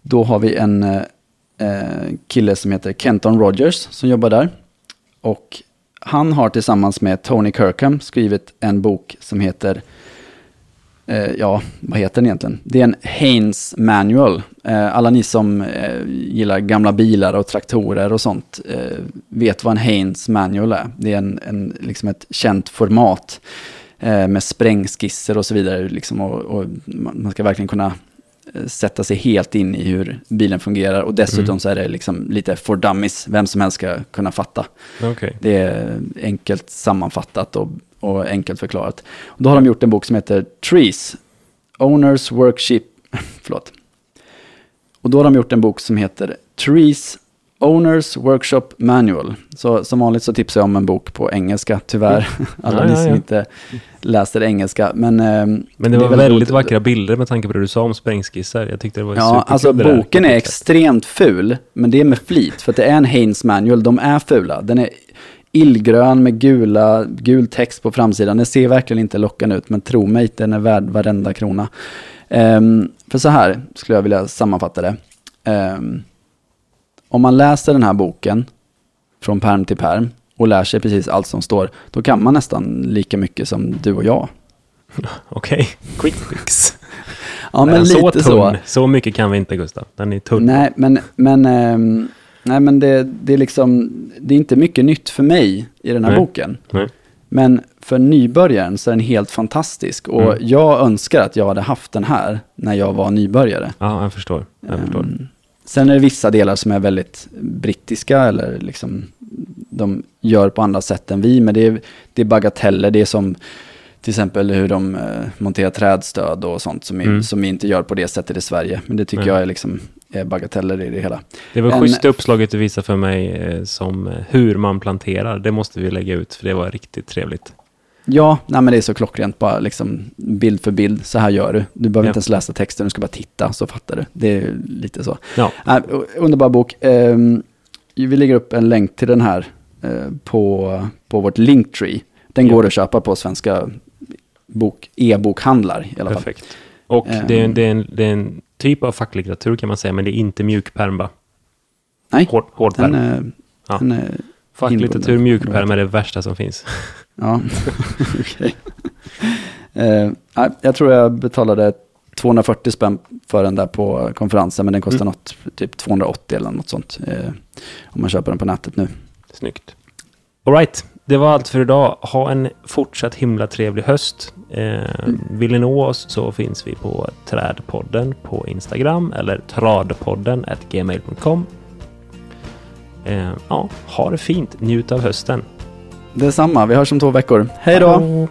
då har vi en eh, kille som heter Kenton Rogers som jobbar där. Och han har tillsammans med Tony Kirkham skrivit en bok som heter eh, ja, vad heter den egentligen? Det är en Haynes Manual. Eh, alla ni som eh, gillar gamla bilar och traktorer och sånt eh, vet vad en Haynes Manual är. Det är en, en, liksom ett känt format eh, med sprängskisser och så vidare. Liksom, och, och man ska verkligen kunna sätta sig helt in i hur bilen fungerar. Och dessutom Mm. så är det liksom lite for dummies, vem som helst ska kunna fatta. Okej. Det är enkelt sammanfattat och, och enkelt förklarat. Och då har de gjort en bok som heter Trees, Owners Workshop, förlåt. Och då har de gjort en bok som heter Trees, Owners Workshop Manual. Så som vanligt så tipsar jag om en bok på engelska, tyvärr. Alla Ja, ni ja, som ja. inte läser engelska. Men, ehm, Men det är var väldigt vackra bilder med tanke på det du sa om sprängskissar. Jag tyckte det var Ja, alltså det boken är extremt ful, men det är med flit, för att det är en Haynes Manual, de är fula. Den är illgrön med gula, gul text på framsidan. Den ser verkligen inte lockande ut, men tro mig, den är värd varenda krona. Ehm, för så här skulle jag vilja sammanfatta det. Ehm, om man läser den här boken från perm till perm och lär sig precis allt som står, då kan man nästan lika mycket som du och jag. Okej, quick fix. Ja, men, så lite tunn. så. Så mycket kan vi inte, Gustav. Den är tunn. Nej, men, men, ehm, nej, men det, det, är liksom, det är inte mycket nytt för mig i den här Nej. boken. Nej. Men för nybörjaren så är den helt fantastisk. Och Mm. jag önskar att jag hade haft den här när jag var nybörjare. Ja, jag förstår. Jag förstår. Ehm, sen är det vissa delar som är väldigt brittiska eller liksom de gör på andra sätt än vi. Men det är, det är bagateller. Det är som till exempel hur de eh, monterar trädstöd och sånt som, vi- Mm. som vi inte gör på det sättet i Sverige. Men det tycker Nej. jag är liksom är bagateller i det hela. Det var En- schysst uppslaget du visade för mig eh, som eh, hur man planterar. Det måste vi lägga ut för det var riktigt trevligt. Ja, nej men det är så klockrent bara liksom bild för bild, så här gör du. Du behöver Ja. inte ens läsa texten, du ska bara titta så fattar du. Det är lite så. Ja, Nej, underbar bok. Ehm, vi lägger upp en länk till den här eh, på, på vårt Linktree. Den Ja. går att köpa på svenska bok, e-bokhandlar i alla fall. perfekt. Och Ehm. det, är, en- det, är en, det är en typ av facklitteratur kan man säga, men det är inte mjukpärm va? Nej, Hård, hårdpärm. den är... Ja. Den Facklitteratur, mjukpärm är det värsta som finns. ja, okej. Eh, nej, jag tror jag betalade 240 spänn för den där på konferensen, men den kostar Mm. något, typ 280 eller något sånt. Eh, om man köper den på nätet nu. Snyggt. Alright, det var allt för idag. Ha en fortsatt himla trevlig höst. Eh, vill ni nå oss så finns vi på Trädpodden på Instagram eller tradpodden at gmail.com. Eh, ja, ha det fint. Njut av hösten. Detsamma, vi hörs om två veckor. Hej då! Hallå.